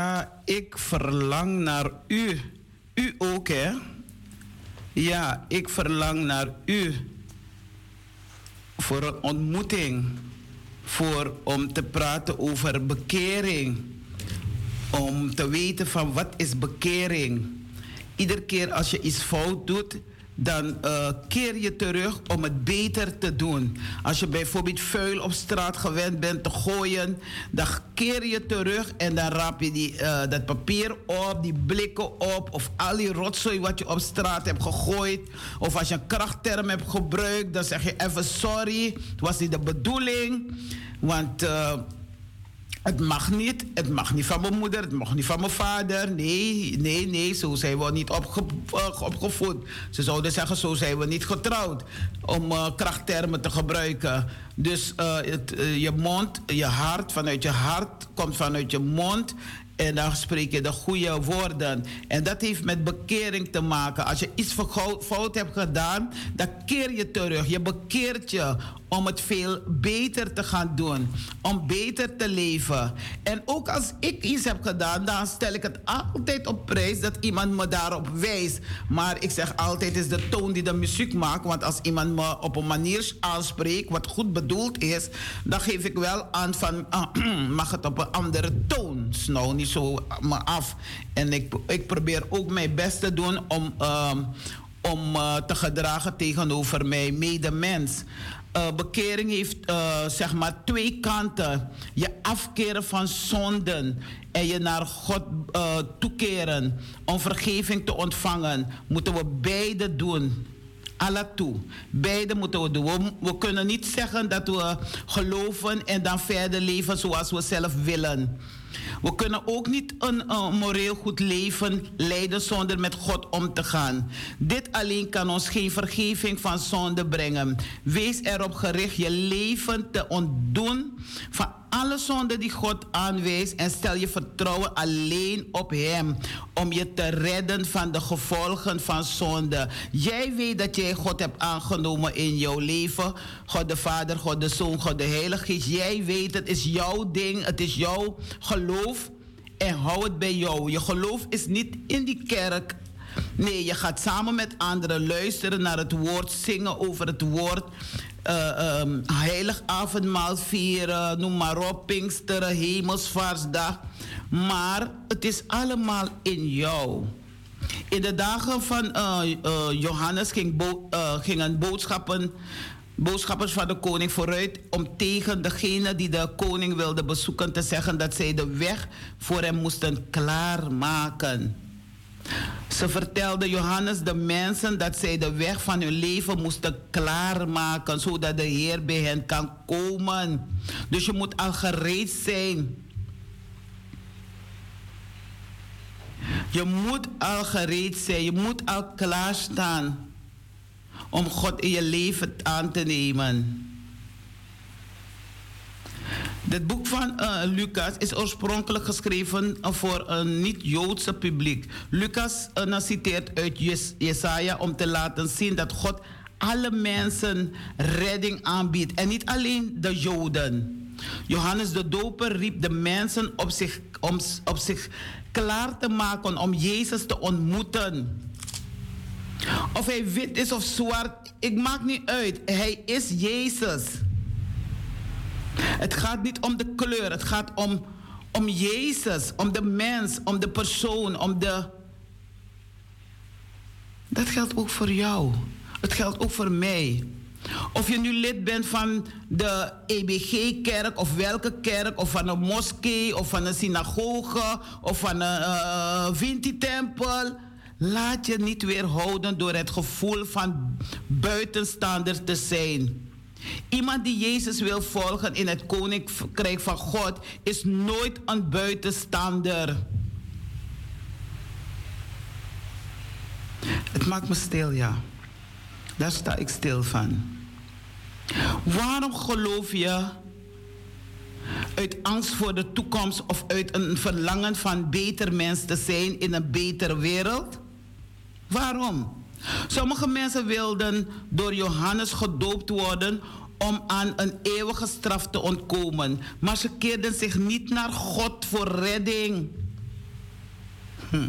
Ja, ik verlang naar u. U ook, hè? Ja, ik verlang naar u. Voor een ontmoeting. Voor om te praten over bekering. Om te weten van wat is bekering. Iedere keer als je iets fout doet, dan uh, keer je terug om het beter te doen. Als je bijvoorbeeld vuil op straat gewend bent te gooien, dan keer je terug en dan raap je die, uh, dat papier op, die blikken op, of al die rotzooi wat je op straat hebt gegooid. Of als je een krachtterm hebt gebruikt, dan zeg je even sorry, het was niet de bedoeling. Want. Uh, het mag niet. Het mag niet van mijn moeder. Het mag niet van mijn vader. Nee, nee, nee. Zo zijn we niet uh, opgevoed. Ze zouden zeggen, zo zijn we niet getrouwd. Om uh, krachttermen te gebruiken. Dus uh, het, je mond, je hart, vanuit je hart komt vanuit je mond. En dan spreek je de goede woorden. En dat heeft met bekering te maken. Als je iets fout hebt gedaan, dan keer je terug. Je bekeert je om het veel beter te gaan doen. Om beter te leven. En ook als ik iets heb gedaan, dan stel ik het altijd op prijs dat iemand me daarop wijst. Maar ik zeg altijd is de toon die de muziek maakt. Want als iemand me op een manier aanspreekt wat goed bedoeld is, dan geef ik wel aan van mag het op een andere toon. Nou, niet zo me af. En ik, ik probeer ook mijn best te doen om, uh, om uh, te gedragen tegenover mijn medemens. Uh, bekering heeft uh, zeg maar twee kanten. Je afkeren van zonden en je naar God uh, toekeren om vergeving te ontvangen, moeten we beide doen. Alla toe. Beide moeten we doen. We, we, kunnen niet zeggen dat we geloven en dan verder leven zoals we zelf willen. We kunnen ook niet een, een, moreel goed leven leiden zonder met God om te gaan. Dit alleen kan ons geen vergeving van zonde brengen. Wees erop gericht je leven te ontdoen van alle zonden die God aanwijst en stel je vertrouwen alleen op Hem om je te redden van de gevolgen van zonde. Jij weet dat jij God hebt aangenomen in jouw leven. God de Vader, God de Zoon, God de Heilige Geest. Jij weet het is jouw ding, het is jouw geloof en hou het bij jou. Je geloof is niet in die kerk. Nee, je gaat samen met anderen luisteren naar het woord, zingen over het woord uh, um, heilig avondmaal vieren, noem maar op, Pinksteren, Hemelsvaartsdag. Maar het is allemaal in jou. In de dagen van uh, uh, Johannes ging gingen boodschappers van de koning vooruit om tegen degene die de koning wilde bezoeken te zeggen dat zij de weg voor hem moesten klaarmaken. Ze vertelde Johannes de mensen dat zij de weg van hun leven moesten klaarmaken, zodat de Heer bij hen kan komen. Dus je moet al gereed zijn. Je moet al gereed zijn, je moet al klaarstaan om God in je leven aan te nemen. Het boek van uh, Lucas is oorspronkelijk geschreven voor een niet-Joodse publiek. Lucas uh, citeert uit Jesaja om te laten zien dat God alle mensen redding aanbiedt. En niet alleen de Joden. Johannes de Doper riep de mensen op zich, om, op zich klaar te maken om Jezus te ontmoeten. Of hij wit is of zwart, ik maak niet uit. Hij is Jezus. Het gaat niet om de kleur, het gaat om, om Jezus, om de mens, om de persoon, om de. Dat geldt ook voor jou. Het geldt ook voor mij. Of je nu lid bent van de EBG-kerk of welke kerk, of van een moskee, of van een synagoge, of van een uh, Vinti-tempel. Laat je niet weerhouden door het gevoel van buitenstaander te zijn. Iemand die Jezus wil volgen in het koninkrijk van God is nooit een buitenstaander. Het maakt me stil, ja. Daar sta ik stil van. Waarom geloof je uit angst voor de toekomst of uit een verlangen van beter mens te zijn in een betere wereld? Waarom? Sommige mensen wilden door Johannes gedoopt worden om aan een eeuwige straf te ontkomen. Maar ze keerden zich niet naar God voor redding. Hm.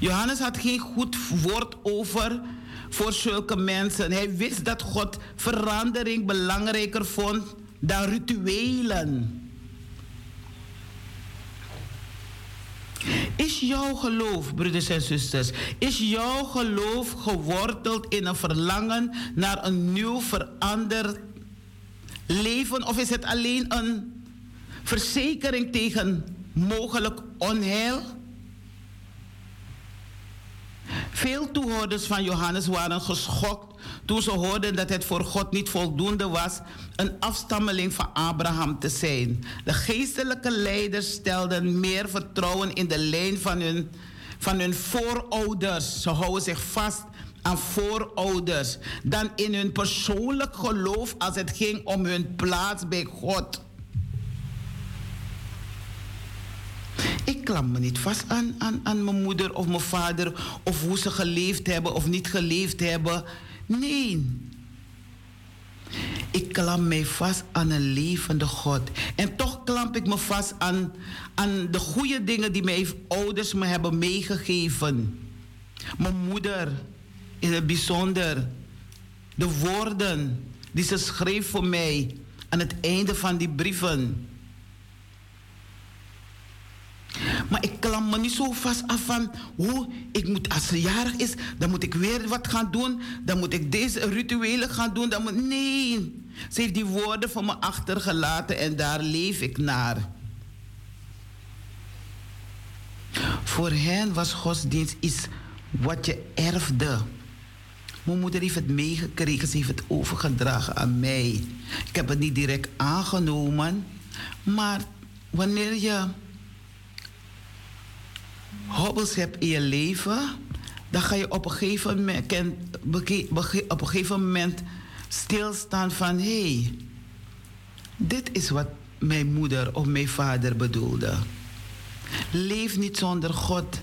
Johannes had geen goed woord over voor zulke mensen. Hij wist dat God verandering belangrijker vond dan rituelen. Is jouw geloof, broeders en zusters, is jouw geloof geworteld in een verlangen naar een nieuw veranderd leven? Of is het alleen een verzekering tegen mogelijk onheil? Veel toehoorders van Johannes waren geschokt toen ze hoorden dat het voor God niet voldoende was een afstammeling van Abraham te zijn. De geestelijke leiders stelden meer vertrouwen in de lijn van hun, van hun voorouders. Ze houden zich vast aan voorouders dan in hun persoonlijk geloof als het ging om hun plaats bij God. Ik klam me niet vast aan, aan, aan mijn moeder of mijn vader of hoe ze geleefd hebben of niet geleefd hebben. Nee. Ik klam mij vast aan een levende God. En toch klamp ik me vast aan, aan de goede dingen die mijn ouders me hebben meegegeven. Mijn moeder in het bijzonder. De woorden die ze schreef voor mij aan het einde van die brieven. Maar ik klam me niet zo vast af van hoe ik moet, als ze jarig is, dan moet ik weer wat gaan doen. Dan moet ik deze rituelen gaan doen. Dan moet, nee, ze heeft die woorden voor me achtergelaten en daar leef ik naar. Voor hen was godsdienst iets wat je erfde. Mijn moeder heeft het meegekregen, ze heeft het overgedragen aan mij. Ik heb het niet direct aangenomen, maar wanneer je hobbels hebt in je leven, dan ga je op een gegeven moment, op stilstaan van hé, hey, dit is wat mijn moeder of mijn vader bedoelde. Leef niet zonder God.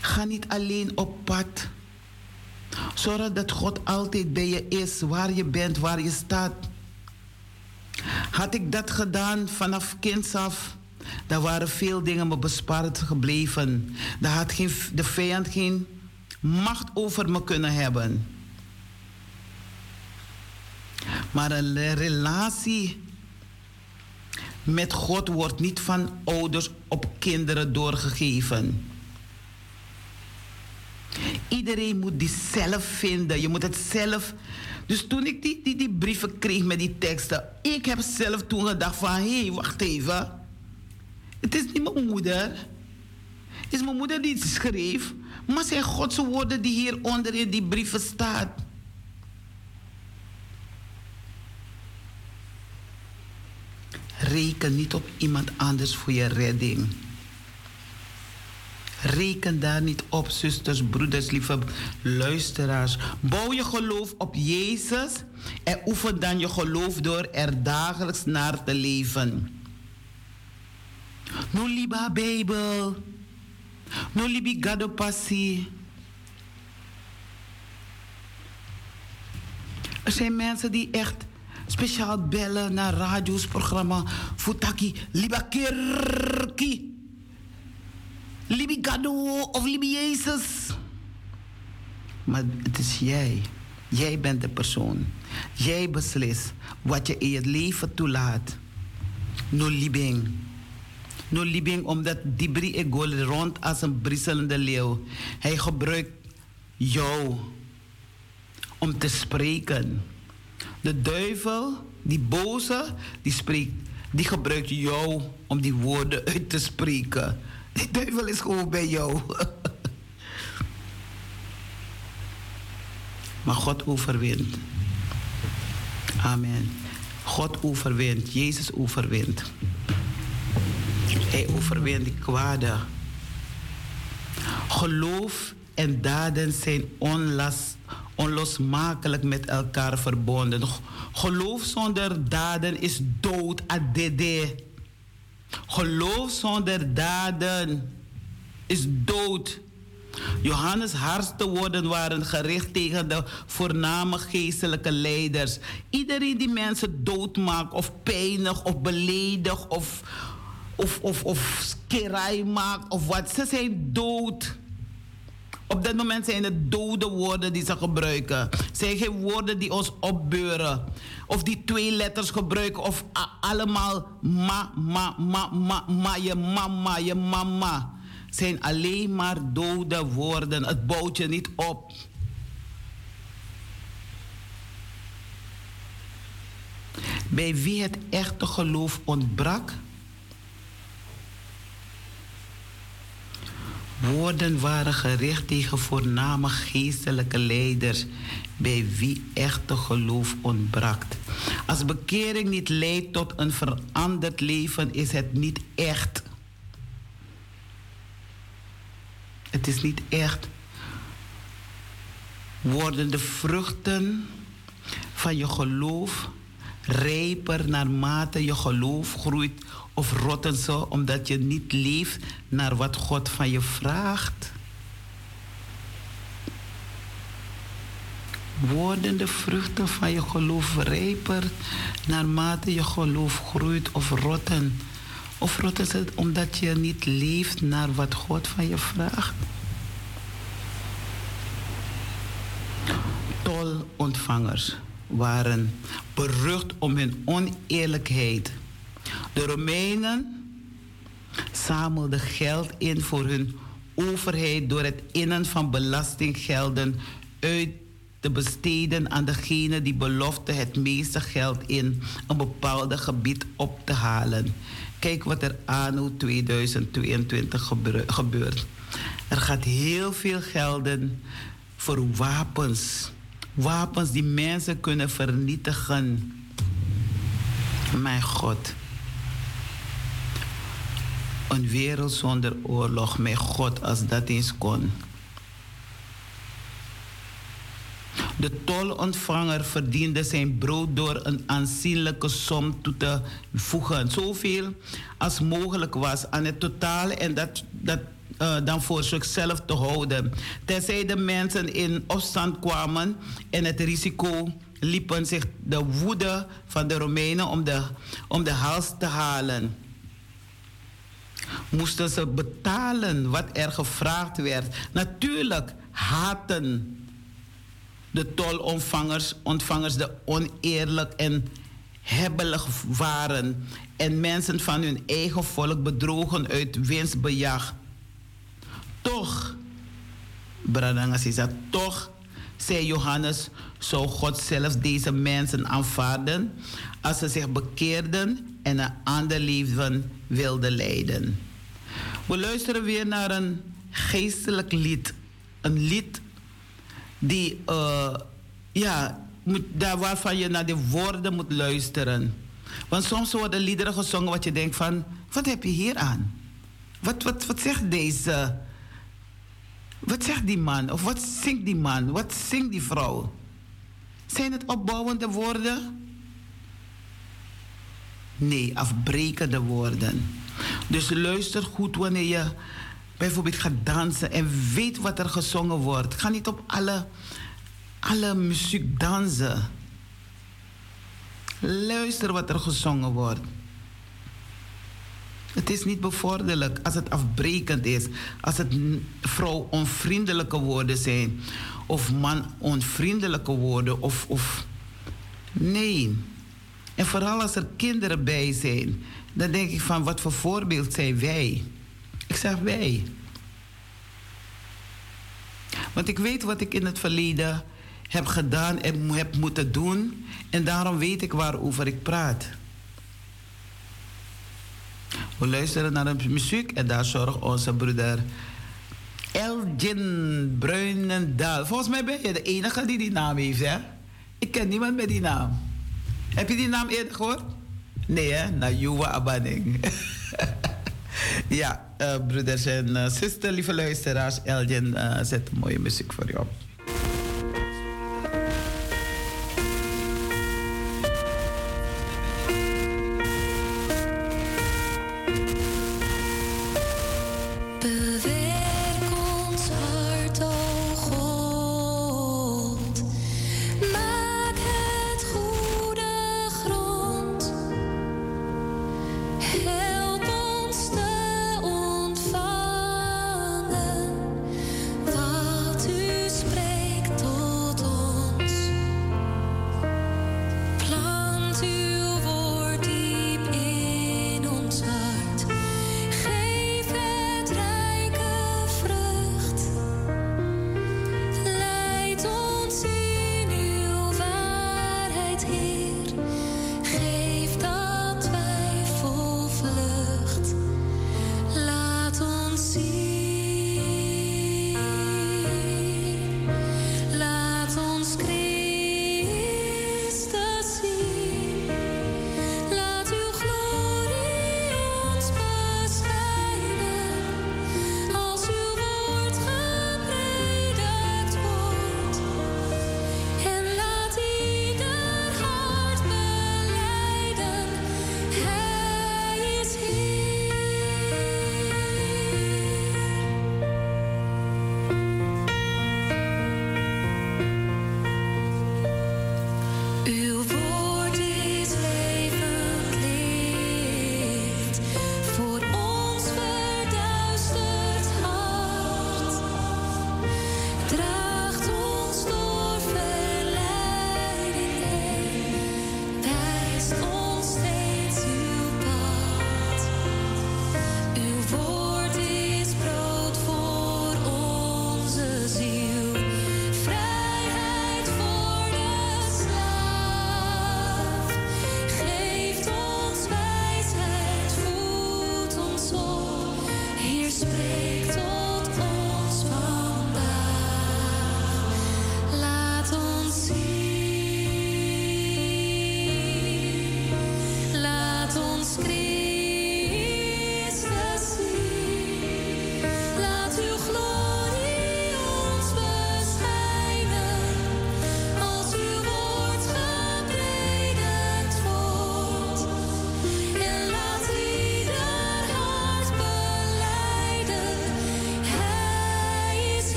Ga niet alleen op pad. Zorg dat God altijd bij je is, waar je bent, waar je staat. Had ik dat gedaan vanaf kinds af, daar waren veel dingen me bespaard gebleven. Daar had geen, de vijand geen macht over me kunnen hebben. Maar een relatie met God wordt niet van ouders op kinderen doorgegeven. Iedereen moet die zelf vinden. Je moet het zelf. Dus toen ik die, die, die brieven kreeg met die teksten, ik heb zelf toen gedacht van hé, hey, wacht even. Het is niet mijn moeder. Het is mijn moeder die het schreef. Maar zijn Gods woorden die hieronder in die brieven staan. Reken niet op iemand anders voor je redding. Reken daar niet op, zusters, broeders, lieve luisteraars. Bouw je geloof op Jezus en oefen dan je geloof door er dagelijks naar te leven. No liba Bijbel. No libi gado passie. Er zijn mensen die echt speciaal bellen naar radio's programma. Futaki, liba kerki. Libi gado of libi Jezus. Maar het is jij. Jij bent de persoon. Jij beslist wat je in je leven toelaat. No libing. No libing omdat Dibri Egol rond als een brisselende leeuw. Hij gebruikt jou om te spreken. De duivel, die boze, die spreekt, die gebruikt jou om die woorden uit te spreken. Die duivel is gewoon bij jou. maar God overwint. Amen. God overwint. Jezus overwint. Hij overwint die kwade. Geloof en daden zijn onlosmakelijk met elkaar verbonden. Geloof zonder daden is dood, adede. Geloof zonder daden is dood. Johannes' hardste woorden waren gericht tegen de voorname geestelijke leiders. Iedereen die mensen doodmaakt of pijnigt of beledigt of of, of, of skerij maakt of wat. Ze zijn dood. Op dit moment zijn het dode woorden die ze gebruiken. Zijn geen woorden die ons opbeuren. Of die twee letters gebruiken. Of allemaal ma, ma, ma, ma, ma, je mama, je mama. Zijn alleen maar dode woorden. Het bouwt je niet op. Bij wie het echte geloof ontbrak, Woorden waren gericht tegen voorname geestelijke leiders bij wie echte geloof ontbrak. Als bekering niet leidt tot een veranderd leven, is het niet echt. Het is niet echt. Worden de vruchten van je geloof rijper naarmate je geloof groeit of rotten ze omdat je niet leeft naar wat God van je vraagt? Worden de vruchten van je geloof rijper naarmate je geloof groeit of rotten? Of rotten ze omdat je niet leeft naar wat God van je vraagt? Tolontvangers waren berucht om hun oneerlijkheid de Romeinen zamelden geld in voor hun overheid door het innen van belastinggelden uit te besteden aan degene die belofte het meeste geld in een bepaald gebied op te halen. Kijk wat er anno 2022 gebeurt. Er gaat heel veel gelden voor wapens. Wapens die mensen kunnen vernietigen. Mijn God. Een wereld zonder oorlog, met God, als dat eens kon. De tolontvanger verdiende zijn brood door een aanzienlijke som toe te voegen. Zoveel als mogelijk was aan het totale en dat, dat uh, dan voor zichzelf te houden. Tenzij de mensen in opstand kwamen en het risico liepen zich de woede van de Romeinen om de, om de hals te halen moesten ze betalen wat er gevraagd werd. Natuurlijk haten de tolontvangers ontvangers de oneerlijk en hebbelig waren en mensen van hun eigen volk bedrogen uit winstbejag. Toch, Bradangas is dat toch, zei Johannes, zou God zelfs deze mensen aanvaarden als ze zich bekeerden en een ander leven wilden leiden. We luisteren weer naar een geestelijk lied. Een lied die, uh, ja, moet, daar waarvan je naar de woorden moet luisteren. Want soms worden liederen gezongen wat je denkt van, wat heb je hier aan? Wat, wat, wat zegt deze? Wat zegt die man? Of wat zingt die man? Wat zingt die vrouw? Zijn het opbouwende woorden? Nee, afbrekende woorden. Dus luister goed wanneer je bijvoorbeeld gaat dansen en weet wat er gezongen wordt. Ga niet op alle, alle muziek dansen. Luister wat er gezongen wordt. Het is niet bevorderlijk als het afbrekend is, als het vrouw onvriendelijke woorden zijn, of man onvriendelijke woorden, of, of. Nee. En vooral als er kinderen bij zijn dan denk ik van wat voor voorbeeld zijn wij? Ik zeg wij. Want ik weet wat ik in het verleden heb gedaan en heb moeten doen. En daarom weet ik waarover ik praat. We luisteren naar de muziek en daar zorgt onze broeder Elgin Bruinendaal. Volgens mij ben je de enige die die naam heeft, hè? Ik ken niemand met die naam. Heb je die naam eerder gehoord? Nee, hè? Na Juwa Abaning. ja, uh, broeders en uh, zusters, lieve luisteraars. Elgin uh, zet mooie muziek voor je op.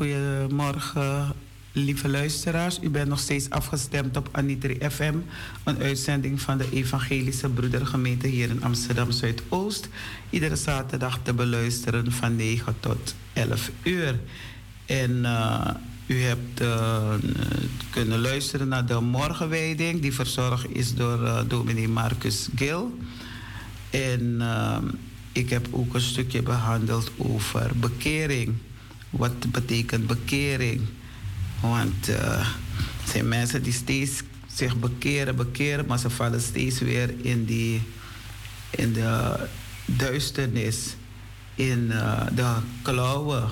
goedemorgen, lieve luisteraars. U bent nog steeds afgestemd op Anitri FM, een uitzending van de Evangelische Broedergemeente hier in Amsterdam Zuidoost. Iedere zaterdag te beluisteren van 9 tot 11 uur. En uh, u hebt uh, kunnen luisteren naar de morgenwijding, die verzorgd is door uh, dominee Marcus Gil. En ik heb ook een stukje behandeld over bekering. Wat betekent bekering? Want er zijn mensen die steeds zich bekeren, bekeren, maar ze vallen steeds weer in, die, in de duisternis, in uh, de klauwen.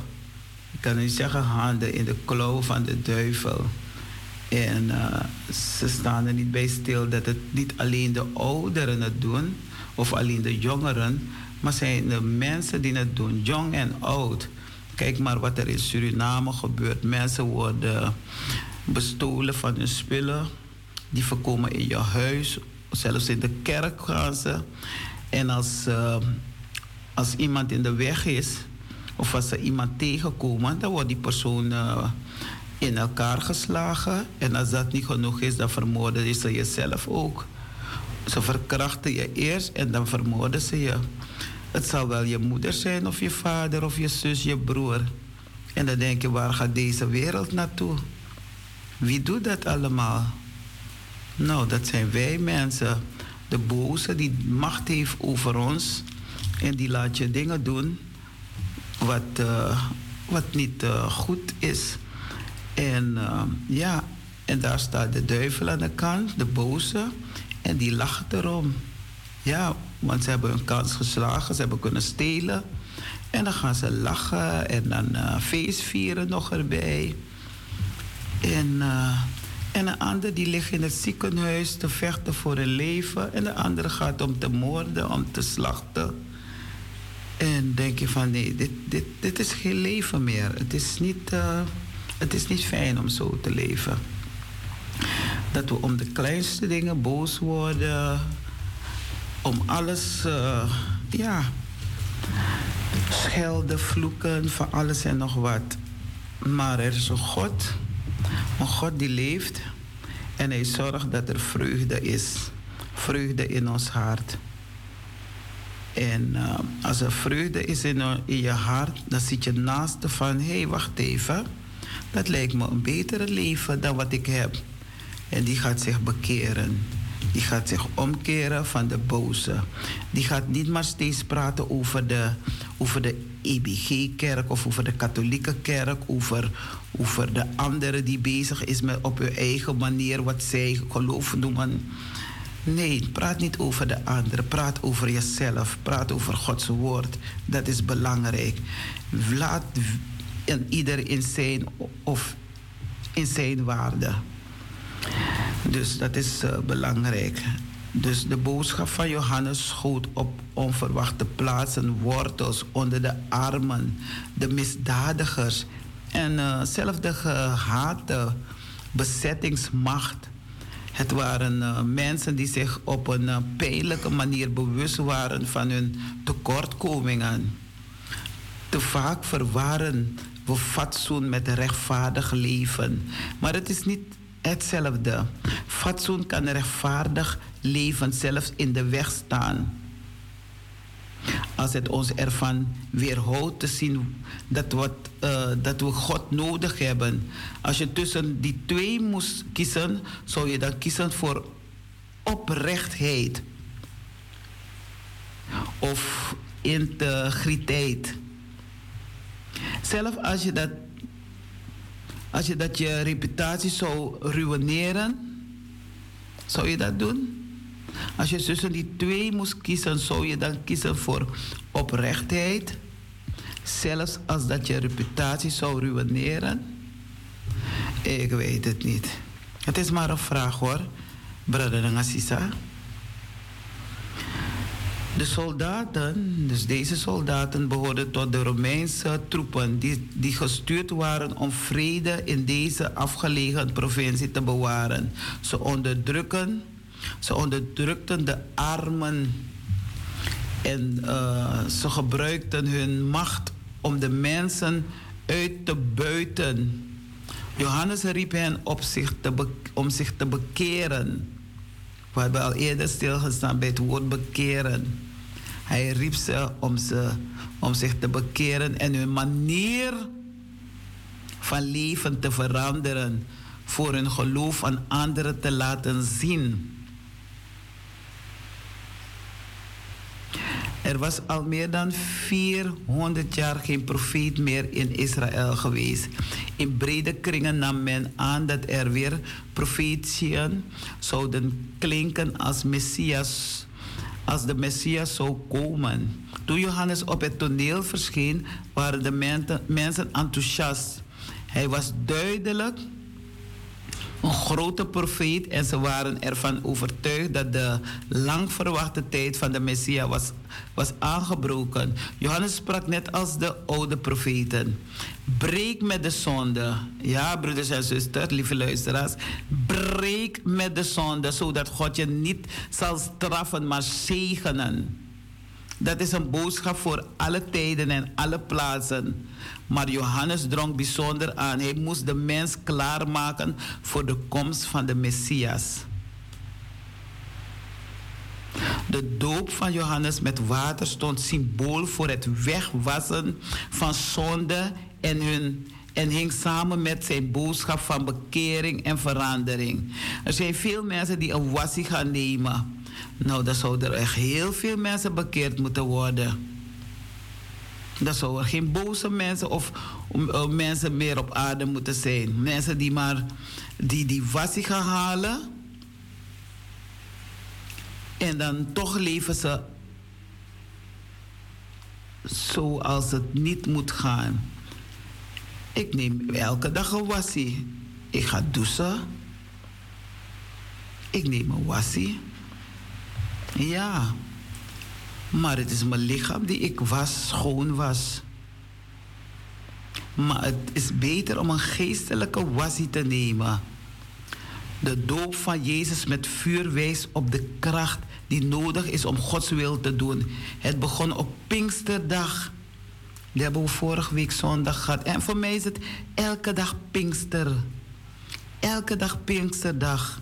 Ik kan niet zeggen handen, in de klauwen van de duivel. En uh, ze staan er niet bij stil dat het niet alleen de ouderen het doen, of alleen de jongeren, maar zijn de mensen die het doen, jong en oud. Kijk maar wat er in Suriname gebeurt. Mensen worden bestolen van hun spullen. Die voorkomen in je huis. Zelfs in de kerk gaan ze. En als, uh, als iemand in de weg is, of als ze iemand tegenkomen, dan wordt die persoon uh, in elkaar geslagen. En als dat niet genoeg is, dan vermoorden ze jezelf ook. Ze verkrachten je eerst en dan vermoorden ze je. Het zal wel je moeder zijn of je vader of je zus, je broer. En dan denk je, waar gaat deze wereld naartoe? Wie doet dat allemaal? Nou, dat zijn wij mensen. De boze die macht heeft over ons. En die laat je dingen doen wat, uh, wat niet uh, goed is. En uh, ja, en daar staat de duivel aan de kant, de boze. En die lacht erom. Ja, want ze hebben hun kans geslagen, ze hebben kunnen stelen. En dan gaan ze lachen en dan uh, feestvieren nog erbij. En, uh, en een ander die ligt in het ziekenhuis te vechten voor een leven. En de andere gaat om te moorden, om te slachten. En denk je van nee, dit, dit, dit is geen leven meer. Het is, niet, uh, het is niet fijn om zo te leven. Dat we om de kleinste dingen boos worden om alles, uh, ja, schelden, vloeken, van alles en nog wat. Maar er is een God, een God die leeft en hij zorgt dat er vreugde is. Vreugde in ons hart. En uh, als er vreugde is in, in, je hart, dan zit je naast van, hé, hey, wacht even. Dat lijkt me een betere leven dan wat ik heb. En die gaat zich bekeren. Die gaat zich omkeren van de boze. Die gaat niet maar steeds praten over de, over de EBG-kerk of over de katholieke kerk, over, over de andere die bezig is met op hun eigen manier wat zij geloof noemen. Nee, praat niet over de anderen. Praat over jezelf. Praat over Gods woord. Dat is belangrijk. Laat ieder in zijn of in zijn waarde. Dus dat is uh, belangrijk. Dus de boodschap van Johannes schoot op onverwachte plaatsen wortels onder de armen, de misdadigers en uh, zelfs de gehate bezettingsmacht. Het waren uh, mensen die zich op een pijnlijke manier bewust waren van hun tekortkomingen. Te vaak verwaren we fatsoen met rechtvaardig leven. Maar het is niet hetzelfde. Fatsoen kan rechtvaardig leven zelfs in de weg staan. Als het ons ervan weerhoudt te zien dat, wat, uh, dat we God nodig hebben. Als je tussen die twee moest kiezen, zou je dan kiezen voor oprechtheid of integriteit. Zelf als je dat als je dat je reputatie zou ruïneren, zou je dat doen? Als je tussen die twee moest kiezen, zou je dan kiezen voor oprechtheid, zelfs als dat je reputatie zou ruïneren? Ik weet het niet. Het is maar een vraag hoor, brother Ngassisa. De soldaten, dus deze soldaten, behoorden tot de Romeinse troepen die, die gestuurd waren om vrede in deze afgelegen provincie te bewaren. Ze onderdrukken, ze onderdrukten de armen en uh, ze gebruikten hun macht om de mensen uit te buiten. Johannes riep hen op zich te om zich te bekeren. We hebben al eerder stilgestaan bij het woord bekeren. Hij riep ze om, ze om zich te bekeren en hun manier van leven te veranderen. Voor hun geloof aan anderen te laten zien. Er was al meer dan 400 jaar geen profeet meer in Israël geweest. In brede kringen nam men aan dat er weer profetieën zouden klinken als Messias, als de Messias zou komen. Toen Johannes op het toneel verscheen, waren de mensen enthousiast. Hij was duidelijk een grote profeet en ze waren ervan overtuigd dat de lang verwachte tijd van de Messia was, was aangebroken. Johannes sprak net als de oude profeten. Breek met de zonde. Ja, broeders en zusters, lieve luisteraars. Breek met de zonde, zodat God je niet zal straffen, maar zegenen. Dat is een boodschap voor alle tijden en alle plaatsen. Maar Johannes drong bijzonder aan. Hij moest de mens klaarmaken voor de komst van de Messias. De doop van Johannes met water stond symbool voor het wegwassen van zonde en, hun, en hing samen met zijn boodschap van bekering en verandering. Er zijn veel mensen die een wassie gaan nemen. Nou, dan zouden er echt heel veel mensen bekeerd moeten worden. Dan zou er geen boze mensen of uh, mensen meer op aarde moeten zijn. Mensen die maar die, die wassie gaan halen. En dan toch leven ze zoals het niet moet gaan. Ik neem elke dag een wassie. Ik ga douchen. Ik neem een wassie. Ja. Maar het is mijn lichaam die ik was, schoon was. Maar het is beter om een geestelijke wassie te nemen. De doop van Jezus met vuur wijst op de kracht die nodig is om Gods wil te doen. Het begon op Pinksterdag. Die hebben we vorige week zondag gehad. En voor mij is het elke dag Pinkster. Elke dag Pinksterdag.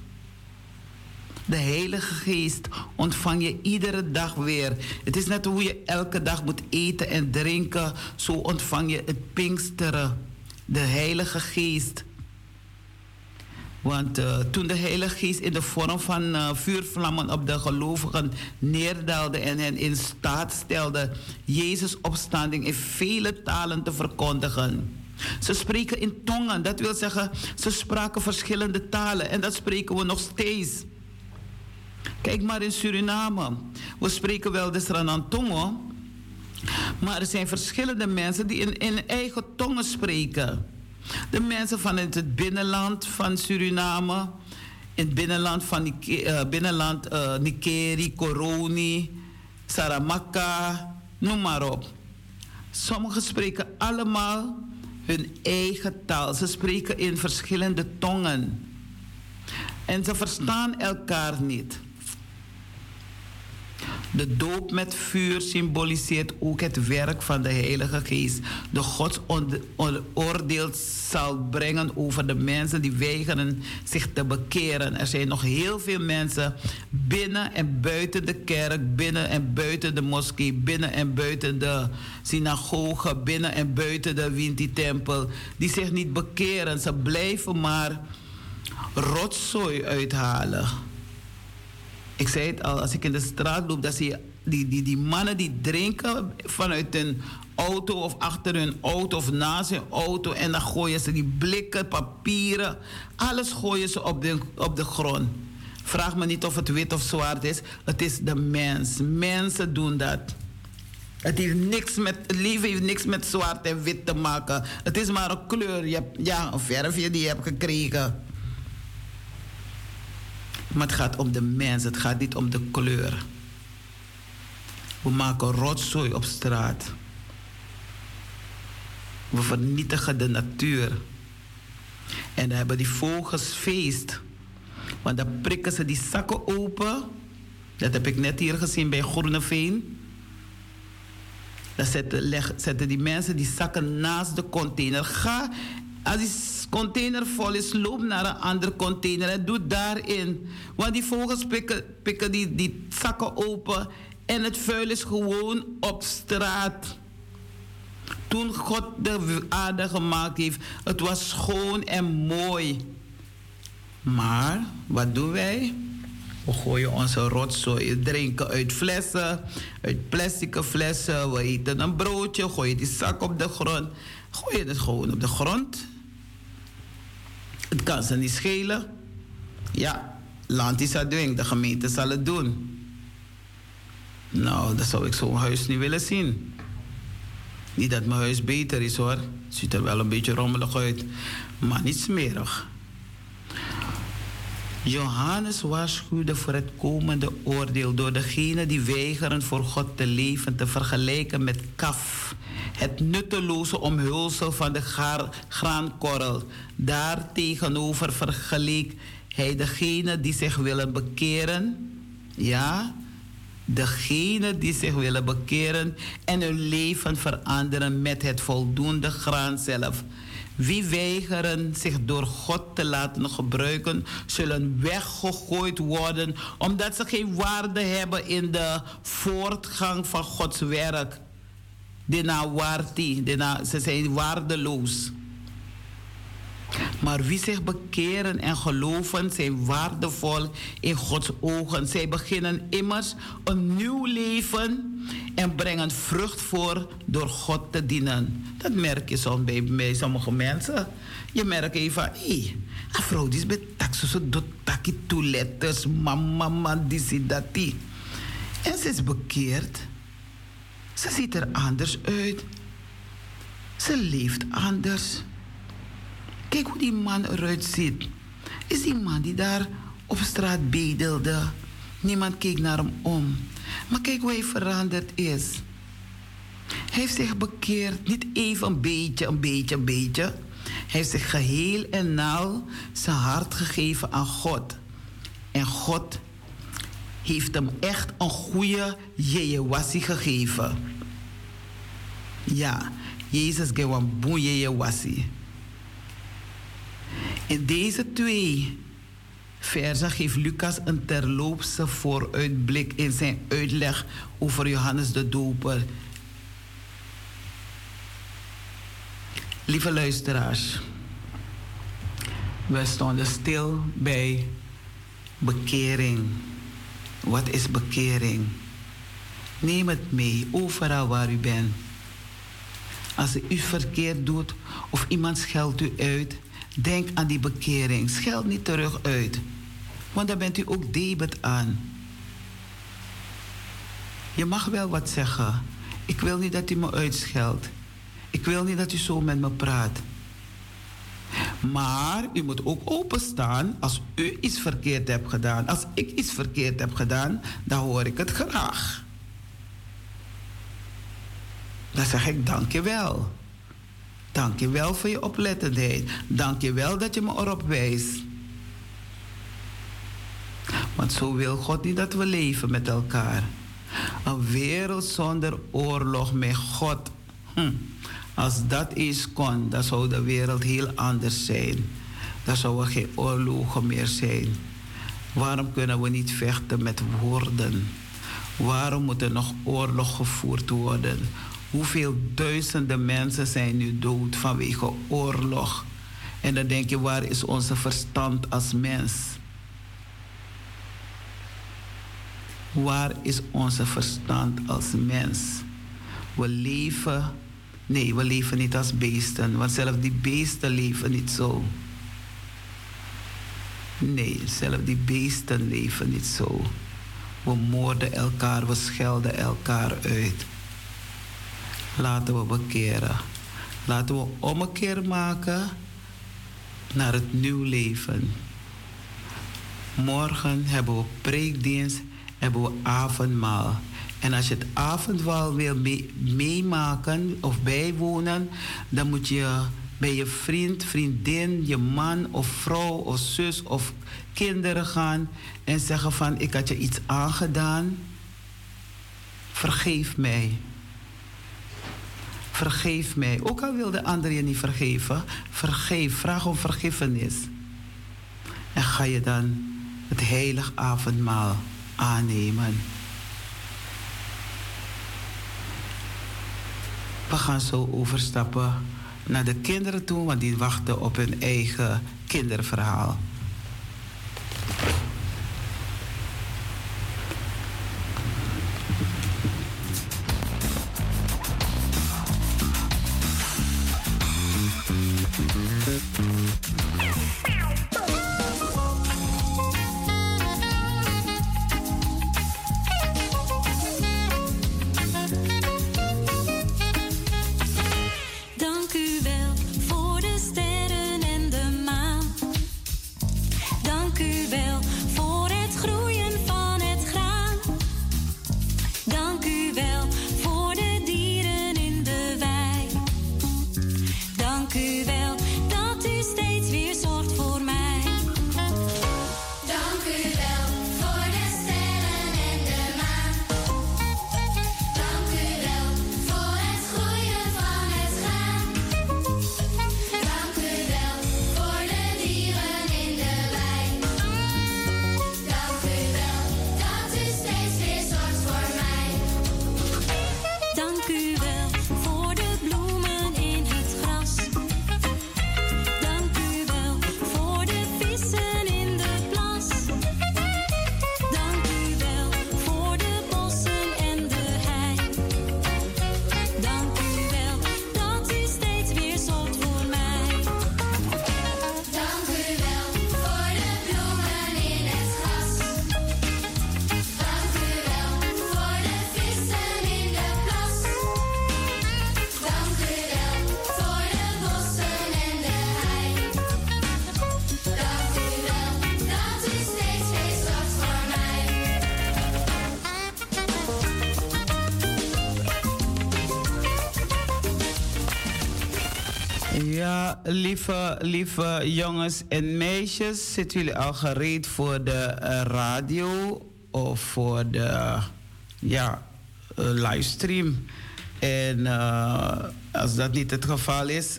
De Heilige Geest ontvang je iedere dag weer. Het is net hoe je elke dag moet eten en drinken. Zo ontvang je het Pinksteren. De Heilige Geest. Want uh, toen de Heilige Geest in de vorm van uh, vuurvlammen op de gelovigen neerdaalde en hen in staat stelde Jezus' opstanding in vele talen te verkondigen. Ze spreken in tongen, dat wil zeggen, ze spraken verschillende talen en dat spreken we nog steeds. Kijk maar in Suriname. We spreken wel de Sranantongo. Maar er zijn verschillende mensen die in, in eigen tongen spreken. De mensen van het binnenland van Suriname. In het binnenland van uh, binnenland, uh, Nikeri, Koroni, Saramaka, noem maar op. Sommigen spreken allemaal hun eigen taal. Ze spreken in verschillende tongen. En ze verstaan elkaar niet. De doop met vuur symboliseert ook het werk van de Heilige Geest. De Gods oordeel zal brengen over de mensen die weigeren zich te bekeren. Er zijn nog heel veel mensen binnen en buiten de kerk, binnen en buiten de moskee, binnen en buiten de synagoge, binnen en buiten de Winti-tempel, die zich niet bekeren. Ze blijven maar rotzooi uithalen. Ik zei het al, als ik in de straat loop, dan zie je die, die, die mannen die drinken vanuit een auto of achter hun auto of naast hun auto. En dan gooien ze die blikken, papieren, alles gooien ze op de, op de grond. Vraag me niet of het wit of zwart is. Het is de mens. Mensen doen dat. Het, heeft niks met, het leven heeft niks met zwart en wit te maken. Het is maar een kleur. Je hebt, ja, een verfje die je hebt gekregen. Maar het gaat om de mens, het gaat niet om de kleur. We maken rotzooi op straat. We vernietigen de natuur. En dan hebben die vogels feest. Want dan prikken ze die zakken open. Dat heb ik net hier gezien bij Groeneveen. Dan zetten, die mensen die zakken naast de container. Ga, als die container vol is, loop naar een andere container en doe daarin. Want die vogels pikken, pikken die, die zakken open en het vuil is gewoon op straat. Toen God de aarde gemaakt heeft, het was schoon en mooi. Maar wat doen wij? We gooien onze rotzooi, drinken uit flessen, uit plastic flessen. We eten een broodje, gooien die zak op de grond. Gooien het gewoon op de grond. Het kan ze niet schelen. Ja, land is dat dwing, de gemeente zal het doen. Nou, dat zou ik zo'n huis niet willen zien. Niet dat mijn huis beter is hoor. Het ziet er wel een beetje rommelig uit, maar niet smerig. Johannes waarschuwde voor het komende oordeel door degenen die weigeren voor God te leven te vergelijken met kaf, het nutteloze omhulsel van de graankorrel. Daartegenover vergeleek hij degenen die zich willen bekeren, ja, degenen die zich willen bekeren en hun leven veranderen met het voldoende graan zelf. Wie weigeren zich door God te laten gebruiken, zullen weggegooid worden omdat ze geen waarde hebben in de voortgang van Gods werk. Ze zijn waardeloos. Maar wie zich bekeren en geloven zijn waardevol in Gods ogen. Zij beginnen immers een nieuw leven en brengen vrucht voor door God te dienen. Dat merk je soms bij, sommige mensen. Je merkt even, hé, hey, een vrouw die is bij zo doet taki toeletters, mama, mama, die, dat, die. En ze is bekeerd. Ze ziet er anders uit. Ze leeft anders. Kijk hoe die man eruit ziet. Is die man die daar op straat bedelde. Niemand keek naar hem om. Maar kijk hoe hij veranderd is. Hij heeft zich bekeerd, niet even een beetje, een beetje, een beetje. Hij heeft zich geheel en nauw zijn hart gegeven aan God. En God heeft hem echt een goede jejewassie gegeven. Ja, Jezus gaf een boe jejewassie. In deze twee versen geeft Lucas een terloopse vooruitblik in zijn uitleg over Johannes de Doper. Lieve luisteraars, we stonden stil bij bekering. Wat is bekering? Neem het mee, overal waar u bent. Als u verkeerd doet of iemand scheldt u uit, Denk aan die bekering. Scheld niet terug uit. Want dan bent u ook debet aan. Je mag wel wat zeggen. Ik wil niet dat u me uitscheldt. Ik wil niet dat u zo met me praat. Maar u moet ook openstaan als u iets verkeerd hebt gedaan. Als ik iets verkeerd heb gedaan, dan hoor ik het graag. Dan zeg ik dank je wel. Dank je wel voor je oplettendheid. Dank je wel dat je me erop wijst. Want zo wil God niet dat we leven met elkaar. Een wereld zonder oorlog met God. Hm. Als dat eens kon, dan zou de wereld heel anders zijn. Dan zou er geen oorlogen meer zijn. Waarom kunnen we niet vechten met woorden? Waarom moet er nog oorlog gevoerd worden? Hoeveel duizenden mensen zijn nu dood vanwege oorlog? En dan denk je, waar is onze verstand als mens? Waar is onze verstand als mens? We leven, nee, we leven niet als beesten, want zelfs die beesten leven niet zo. Nee, zelfs die beesten leven niet zo. We moorden elkaar, we schelden elkaar uit. Laten we bekeren. Laten we ommekeer maken naar het nieuw leven. Morgen hebben we preekdienst, hebben we avondmaal. En als je het avondmaal wil meemaken of bijwonen, dan moet je bij je vriend, vriendin, je man of vrouw of zus of kinderen gaan en zeggen van ik had je iets aangedaan. Vergeef mij. Vergeef mij. Ook al wil de je niet vergeven, vergeef, vraag om vergiffenis. En ga je dan het heilig avondmaal aannemen. We gaan zo overstappen naar de kinderen toe, want die wachten op hun eigen kinderverhaal. Lieve, jongens en meisjes, zitten jullie al gereed voor de uh, radio of voor de ja, uh, livestream? En uh, als dat niet het geval is,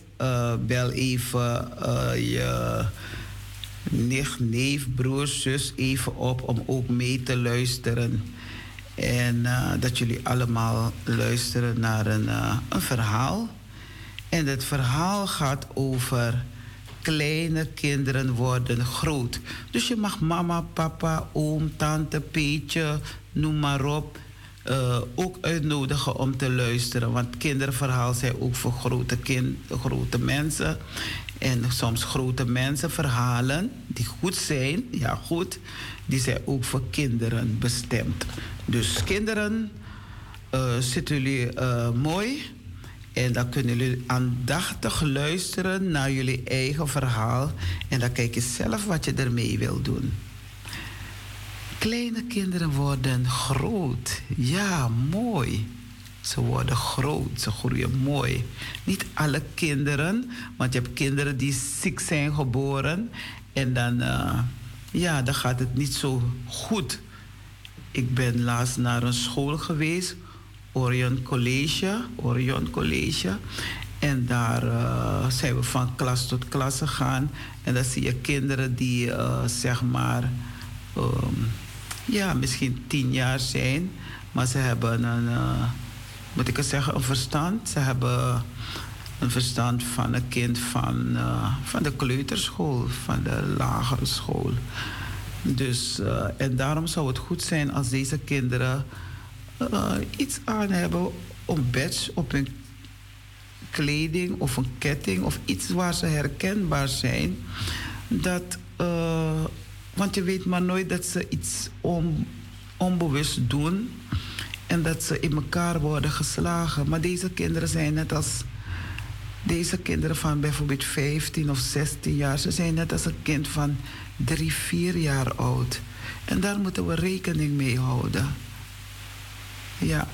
bel even je nicht, neef, broer, zus even op om ook mee te luisteren. En dat jullie allemaal luisteren naar een, een verhaal en het verhaal gaat over kleine kinderen worden groot. Dus je mag mama, papa, oom, tante, Peetje, noem maar op. Uh, ook uitnodigen om te luisteren. Want kinderverhaal zijn ook voor grote, kind, grote mensen. En soms grote mensen verhalen die goed zijn, ja goed, die zijn ook voor kinderen bestemd. Dus kinderen, uh, zitten jullie uh, mooi? En dan kunnen jullie aandachtig luisteren naar jullie eigen verhaal. En dan kijk je zelf wat je ermee wil doen. Kleine kinderen worden groot. Ja, mooi. Ze worden groot, ze groeien mooi. Niet alle kinderen, want je hebt kinderen die ziek zijn geboren. En dan, uh, ja, dan gaat het niet zo goed. Ik ben laatst naar een school geweest Orion College. Orion College. En daar uh, zijn we van klas tot klas gegaan. En dan zie je kinderen die uh, zeg maar, um, ja, misschien tien jaar zijn. Maar ze hebben een, uh, moet ik het zeggen, een verstand. Ze hebben een verstand van een kind van, van de kleuterschool, van de lagere school. Dus, en daarom zou het goed zijn als deze kinderen uh, iets aan hebben, een badge op hun kleding of een ketting of iets waar ze herkenbaar zijn. Dat, uh, want je weet maar nooit dat ze iets on, onbewust doen en dat ze in elkaar worden geslagen. Maar deze kinderen zijn net als deze kinderen van bijvoorbeeld 15 of 16 jaar, ze zijn net als een kind van 3, 4 jaar oud. En daar moeten we rekening mee houden. Ja.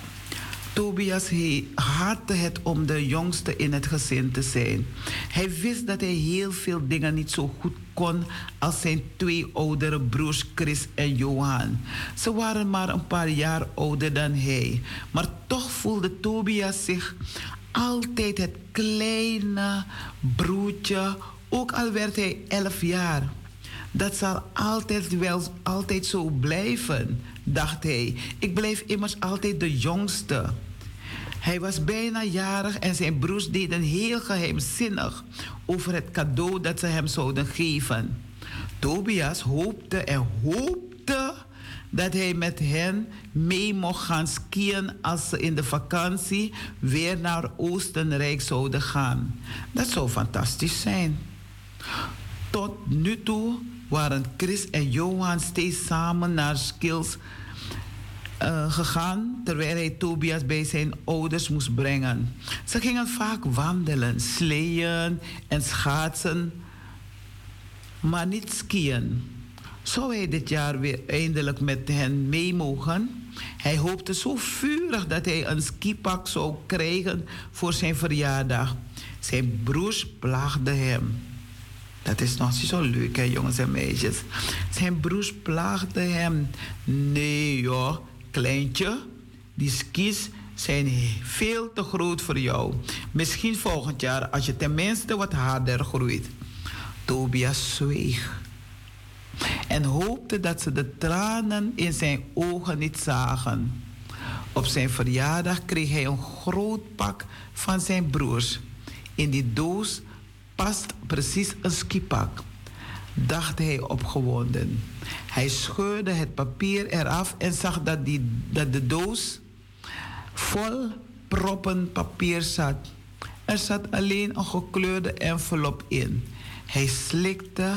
Tobias haatte het om de jongste in het gezin te zijn. Hij wist dat hij heel veel dingen niet zo goed kon als zijn twee oudere broers Chris en Johan. Ze waren maar een paar jaar ouder dan hij. Maar toch voelde Tobias zich altijd het kleine broertje, ook al werd hij elf jaar. Dat zal altijd wel altijd zo blijven, dacht hij. Ik blijf immers altijd de jongste. Hij was bijna jarig en zijn broers deden heel geheimzinnig over het cadeau dat ze hem zouden geven. Tobias hoopte en hoopte dat hij met hen mee mocht gaan skiën als ze in de vakantie weer naar Oostenrijk zouden gaan. Dat zou fantastisch zijn. Tot nu toe waren Chris en Johan steeds samen naar Skills uh, gegaan terwijl hij Tobias bij zijn ouders moest brengen. Ze gingen vaak wandelen, sleeën en schaatsen, maar niet skiën. Zou hij dit jaar weer eindelijk met hen mee mogen? Hij hoopte zo vurig dat hij een skipak zou krijgen voor zijn verjaardag. Zijn broers plaagden hem. Dat is nog zo leuk, hè, jongens en meisjes. Zijn broers plaagden hem. Nee, joh, kleintje, die skis zijn veel te groot voor jou. Misschien volgend jaar als je tenminste wat harder groeit. Tobias zweeg en hoopte dat ze de tranen in zijn ogen niet zagen. Op zijn verjaardag kreeg hij een groot pak van zijn broers. In die doos past precies een skipak, dacht hij opgewonden. Hij scheurde het papier eraf en zag dat, die, dat de doos vol proppen papier zat. Er zat alleen een gekleurde envelop in. Hij slikte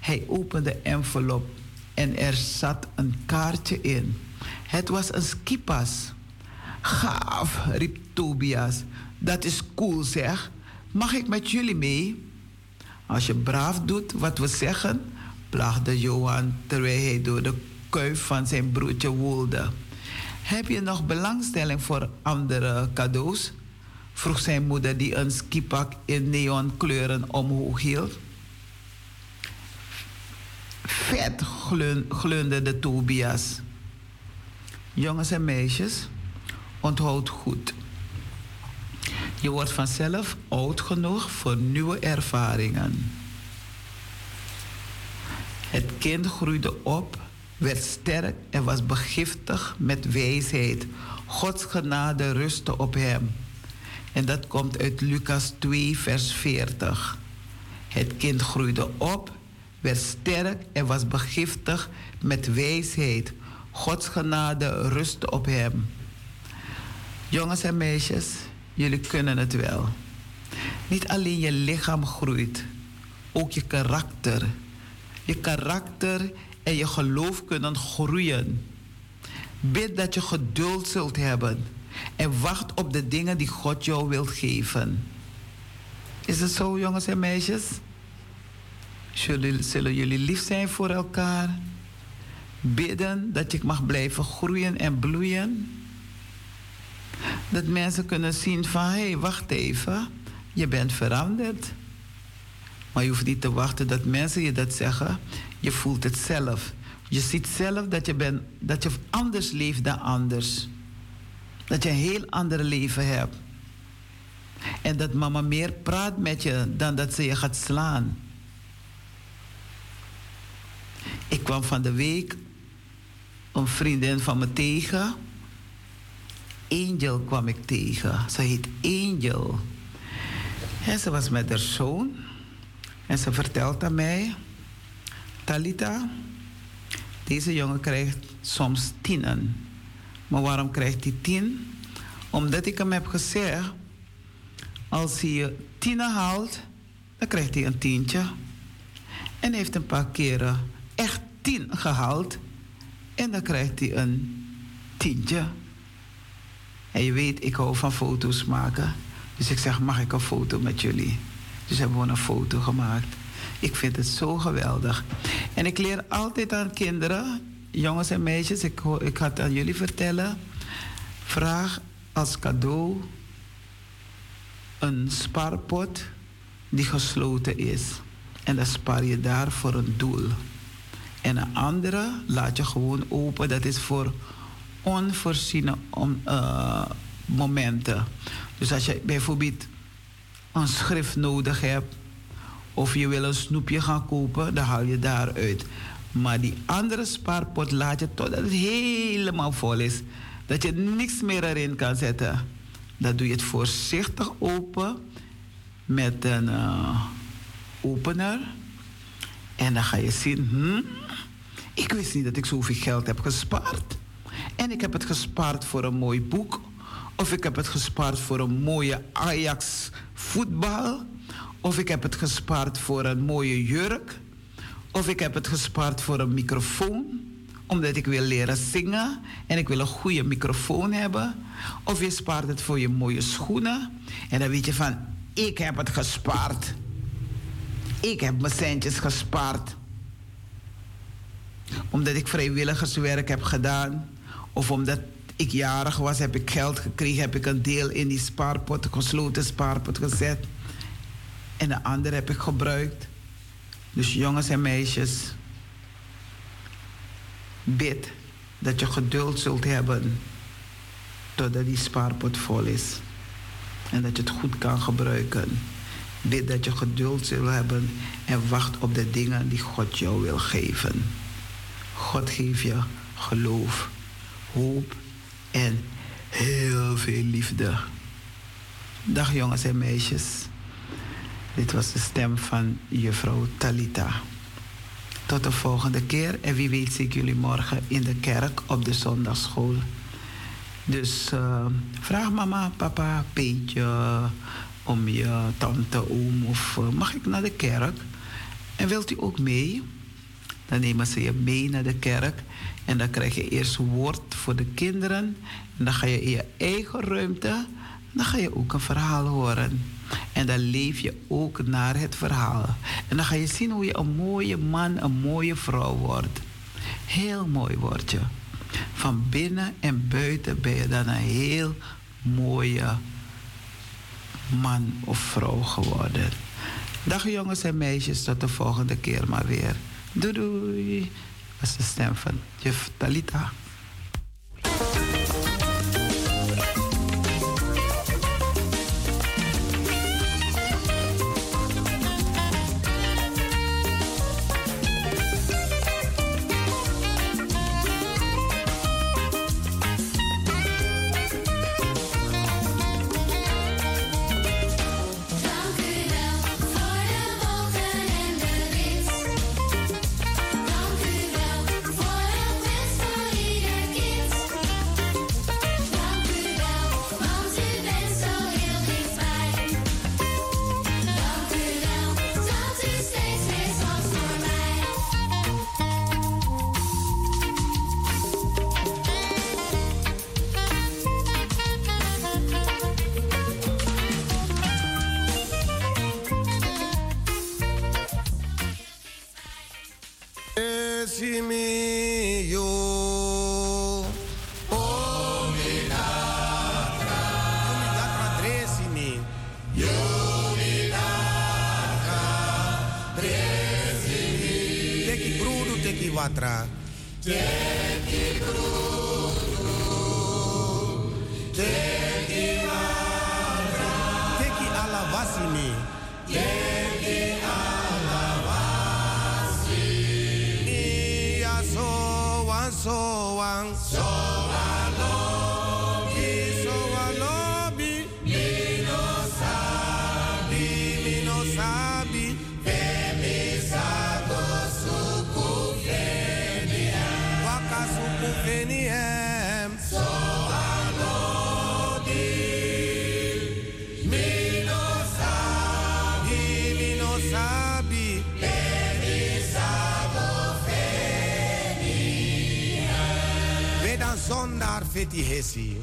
hij opende de envelop en er zat een kaartje in. Het was een skipas. Gaaf, riep Tobias. Dat is cool zeg. Mag ik met jullie mee? Als je braaf doet wat we zeggen, plaagde Johan terwijl hij door de kuif van zijn broertje woelde. Heb je nog belangstelling voor andere cadeaus? vroeg zijn moeder die een skipak in neonkleuren omhoog hield. Vet glunde de Tobias. Jongens en meisjes, onthoud goed. Je wordt vanzelf oud genoeg voor nieuwe ervaringen. Het kind groeide op, werd sterk en was begiftig met wijsheid. Gods genade rustte op hem. En dat komt uit Lucas 2, vers 40. Het kind groeide op, werd sterk en was begiftig met wijsheid. Gods genade rustte op hem. Jongens en meisjes, jullie kunnen het wel. Niet alleen je lichaam groeit, ook je karakter. Je karakter en je geloof kunnen groeien. Bid dat je geduld zult hebben en wacht op de dingen die God jou wil geven. Is het zo, jongens en meisjes? Zullen, zullen jullie lief zijn voor elkaar? Bidden dat je mag blijven groeien en bloeien? Dat mensen kunnen zien van, hé, hey, wacht even, je bent veranderd. Maar je hoeft niet te wachten dat mensen je dat zeggen. Je voelt het zelf. Je ziet zelf dat je, bent, dat je anders leeft dan anders. Dat je een heel ander leven hebt. En dat mama meer praat met je dan dat ze je gaat slaan. Ik kwam van de week een vriendin van me tegen. Angel kwam ik tegen. Ze heet Angel. En ze was met haar zoon. En ze vertelt aan mij... Talita, deze jongen krijgt soms tienen. Maar waarom krijgt hij tien? Omdat ik hem heb gezegd... als hij tienen haalt, dan krijgt hij een tientje. En heeft een paar keren echt tien gehaald. En dan krijgt hij een tientje. En je weet, ik hou van foto's maken. Dus ik zeg, mag ik een foto met jullie? Dus hebben we een foto gemaakt. Ik vind het zo geweldig. En ik leer altijd aan kinderen, jongens en meisjes, ik, ik had aan jullie vertellen. Vraag als cadeau een spaarpot die gesloten is. En dan spaar je daar voor een doel. En een andere laat je gewoon open. Dat is voor onvoorziene om, uh, momenten. Dus als je bijvoorbeeld een schrift nodig hebt of je wil een snoepje gaan kopen, dan haal je daaruit. Maar die andere spaarpot laat je totdat het helemaal vol is. Dat je niks meer erin kan zetten. Dan doe je het voorzichtig open met een uh, opener. En dan ga je zien, hm, ik wist niet dat ik zoveel geld heb gespaard. En ik heb het gespaard voor een mooi boek. Of ik heb het gespaard voor een mooie Ajax voetbal. Of ik heb het gespaard voor een mooie jurk. Of ik heb het gespaard voor een microfoon. Omdat ik wil leren zingen en ik wil een goede microfoon hebben. Of je spaart het voor je mooie schoenen. En dan weet je van, ik heb het gespaard. Ik heb mijn centjes gespaard. Omdat ik vrijwilligerswerk heb gedaan. Of omdat ik jarig was, heb ik geld gekregen. Heb ik een deel in die spaarpot, gesloten spaarpot gezet. En een ander heb ik gebruikt. Dus jongens en meisjes, bid dat je geduld zult hebben totdat die spaarpot vol is. En dat je het goed kan gebruiken. Bid dat je geduld zult hebben en wacht op de dingen die God jou wil geven. God geeft je geloof, hoop en heel veel liefde. Dag jongens en meisjes. Dit was de stem van juffrouw Talita. Tot de volgende keer en wie weet zie ik jullie morgen in de kerk op de zondagschool. Dus uh, vraag mama, papa, Peetje om je tante, oom of uh, mag ik naar de kerk? En wilt u ook mee? Dan nemen ze je mee naar de kerk en dan krijg je eerst woord voor de kinderen en dan ga je in je eigen ruimte, dan ga je ook een verhaal horen. En dan leef je ook naar het verhaal. En dan ga je zien hoe je een mooie man, een mooie vrouw wordt. Heel mooi word je. Van binnen en buiten ben je dan een heel mooie man of vrouw geworden. Dag jongens en meisjes, tot de volgende keer maar weer. Doei doei. Dat is de stem van juf Talita. so and so. Messi.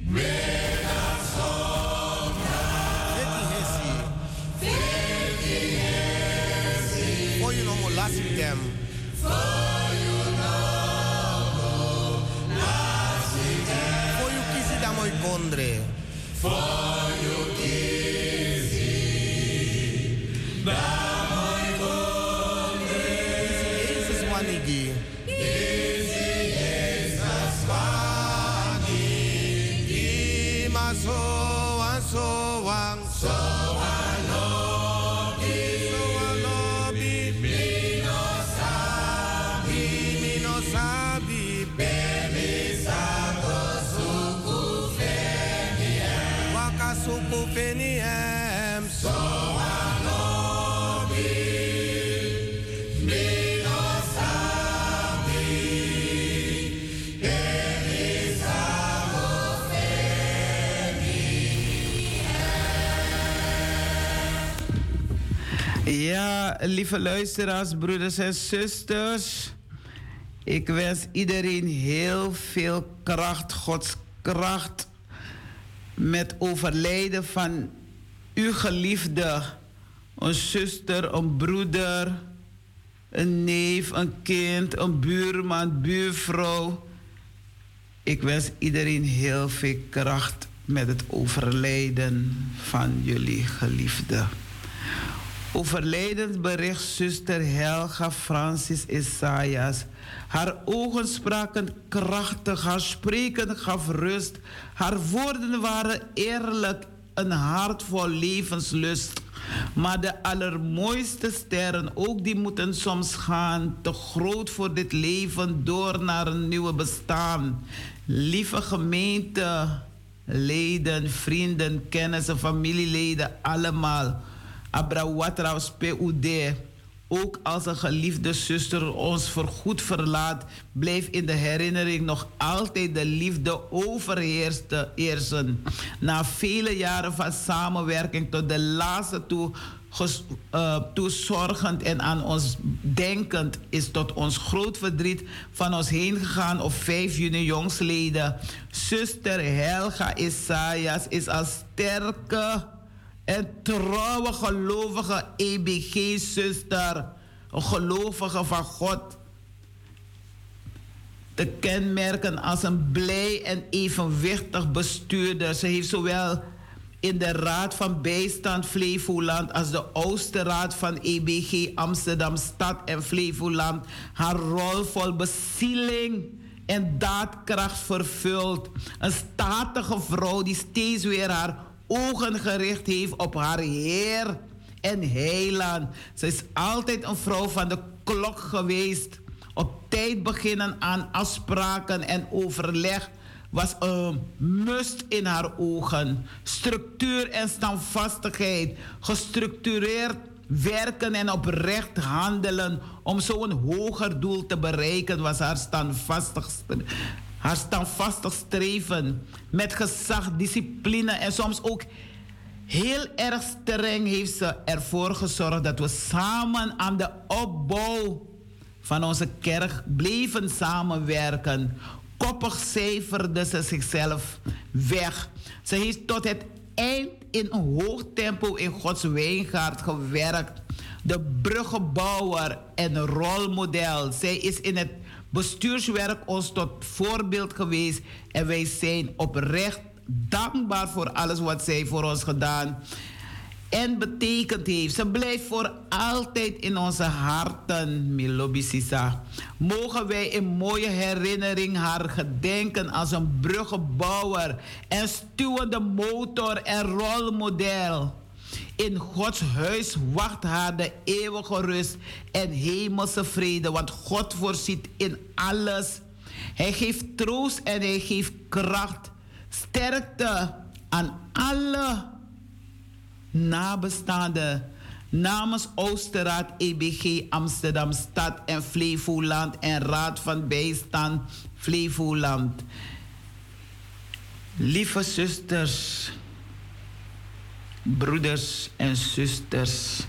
Messi. Lieve luisteraars, broeders en zusters. Ik wens iedereen heel veel kracht, Gods kracht. Met overlijden van uw geliefde. Een zuster, een broeder, een neef, een kind, een buurman, buurvrouw. Ik wens iedereen heel veel kracht met het overlijden van jullie geliefde. Overlijdensbericht zuster Helga Francis Isaias. Haar ogen spraken krachtig, haar spreken gaf rust. Haar woorden waren eerlijk, een hart vol levenslust. Maar de allermooiste sterren, ook die moeten soms gaan, te groot voor dit leven, door naar een nieuwe bestaan. Lieve gemeente, leden, vrienden, kennissen, familieleden, allemaal. Abrawatra PUD. Ook als een geliefde zuster ons voorgoed verlaat, blijft in de herinnering nog altijd de liefde overheersen. Na vele jaren van samenwerking tot de laatste toe, uh, toezorgend en aan ons denkend, is tot ons groot verdriet van ons heen gegaan op 5 juni jongsleden. Zuster Helga Isaias is als sterke en trouwe gelovige EBG-zuster, een gelovige van God, te kenmerken als een blij en evenwichtig bestuurder. Ze heeft zowel in de Raad van Bijstand Flevoland als de oudste raad van EBG Amsterdam Stad en Flevoland haar rol vol bezieling en daadkracht vervuld. Een statige vrouw die steeds weer haar ogen gericht heeft op haar Heer en Heiland. Ze is altijd een vrouw van de klok geweest. Op tijd beginnen aan afspraken en overleg was een must in haar ogen. Structuur en standvastigheid. Gestructureerd werken en oprecht handelen om zo'n hoger doel te bereiken was haar standvastigste haar standvastig streven met gezag, discipline en soms ook heel erg streng heeft ze ervoor gezorgd dat we samen aan de opbouw van onze kerk bleven samenwerken. Koppig cijferde ze zichzelf weg. Ze heeft tot het eind in een hoog tempo in Gods wijngaard gewerkt. De bruggenbouwer en rolmodel. Zij is in het bestuurswerk ons tot voorbeeld geweest. En wij zijn oprecht dankbaar voor alles wat zij voor ons gedaan en betekend heeft. Ze blijft voor altijd in onze harten, Milobi Sisa. Mogen wij in mooie herinnering haar gedenken als een bruggenbouwer en stuwende motor en rolmodel. In Gods huis wacht haar de eeuwige rust en hemelse vrede, want God voorziet in alles. Hij geeft troost en hij geeft kracht, sterkte aan alle nabestaanden. Namens Oosterraad EBG Amsterdam Stad en Flevoland en Raad van Bijstand Flevoland. Lieve zusters broeders en zusters.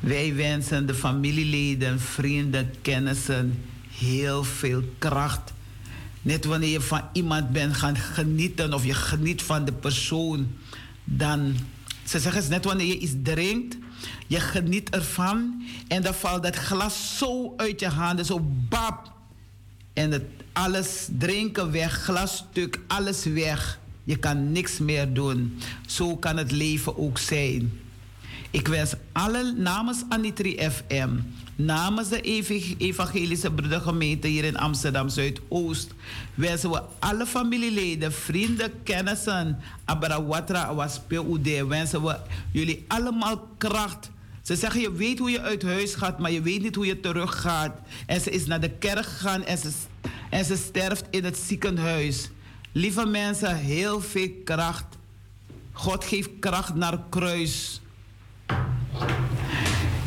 Wij wensen de familieleden, vrienden, kennissen heel veel kracht. Net wanneer je van iemand bent gaan genieten of je geniet van de persoon, dan, ze zeggen net wanneer je iets drinkt, je geniet ervan en dan valt dat glas zo uit je handen, zo bap. En het, alles drinken weg, glasstuk, alles weg. Je kan niks meer doen. Zo kan het leven ook zijn. Ik wens alle namens Anitri FM, namens de Evangelische Broedergemeente hier in Amsterdam Zuidoost, wensen we alle familieleden, vrienden, kennissen, Abarawatra, PUD, wensen we jullie allemaal kracht. Ze zeggen, je weet hoe je uit huis gaat, maar je weet niet hoe je teruggaat. En ze is naar de kerk gegaan en ze, en ze sterft in het ziekenhuis. Lieve mensen, heel veel kracht. God geeft kracht naar kruis.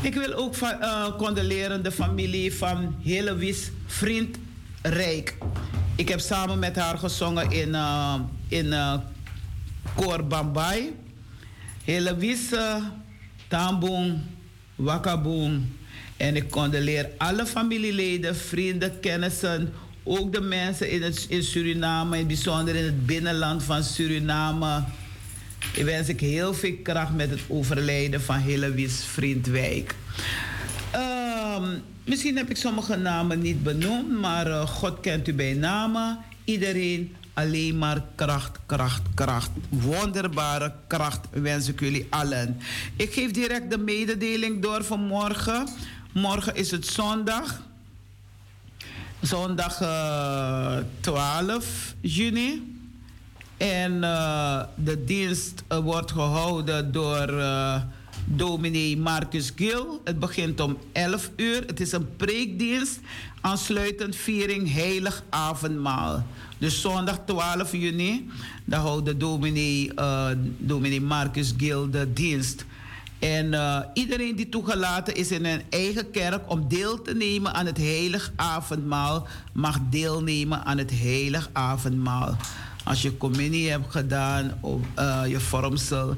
Ik wil ook uh, condoleren de familie van Helewis Vriend Rijk. Ik heb samen met haar gezongen in, uh, in uh, Koor Bambai. Helewis uh, Wakaboom. En ik condoleer alle familieleden, vrienden, kennissen, ook de mensen in, het, in Suriname, in bijzonder in het binnenland van Suriname. Ik wens ik heel veel kracht met het overlijden van Hillewies Vriendwijk. Um, misschien heb ik sommige namen niet benoemd, maar uh, God kent u bij namen. Iedereen alleen maar kracht, kracht, kracht. Wonderbare kracht wens ik jullie allen. Ik geef direct de mededeling door van morgen. Morgen is het zondag. Zondag uh, 12 juni. En uh, de dienst uh, wordt gehouden door uh, dominee Marcus Gil. Het begint om 11 uur. Het is een preekdienst. Aansluitend viering Heilig Avondmaal. Dus zondag 12 juni, dan houdt de dominee, dominee Marcus Gil de dienst. En uh, iedereen die toegelaten is in een eigen kerk om deel te nemen aan het heilig avondmaal, mag deelnemen aan het heilig avondmaal. Als je communie hebt gedaan of uh, je vormsel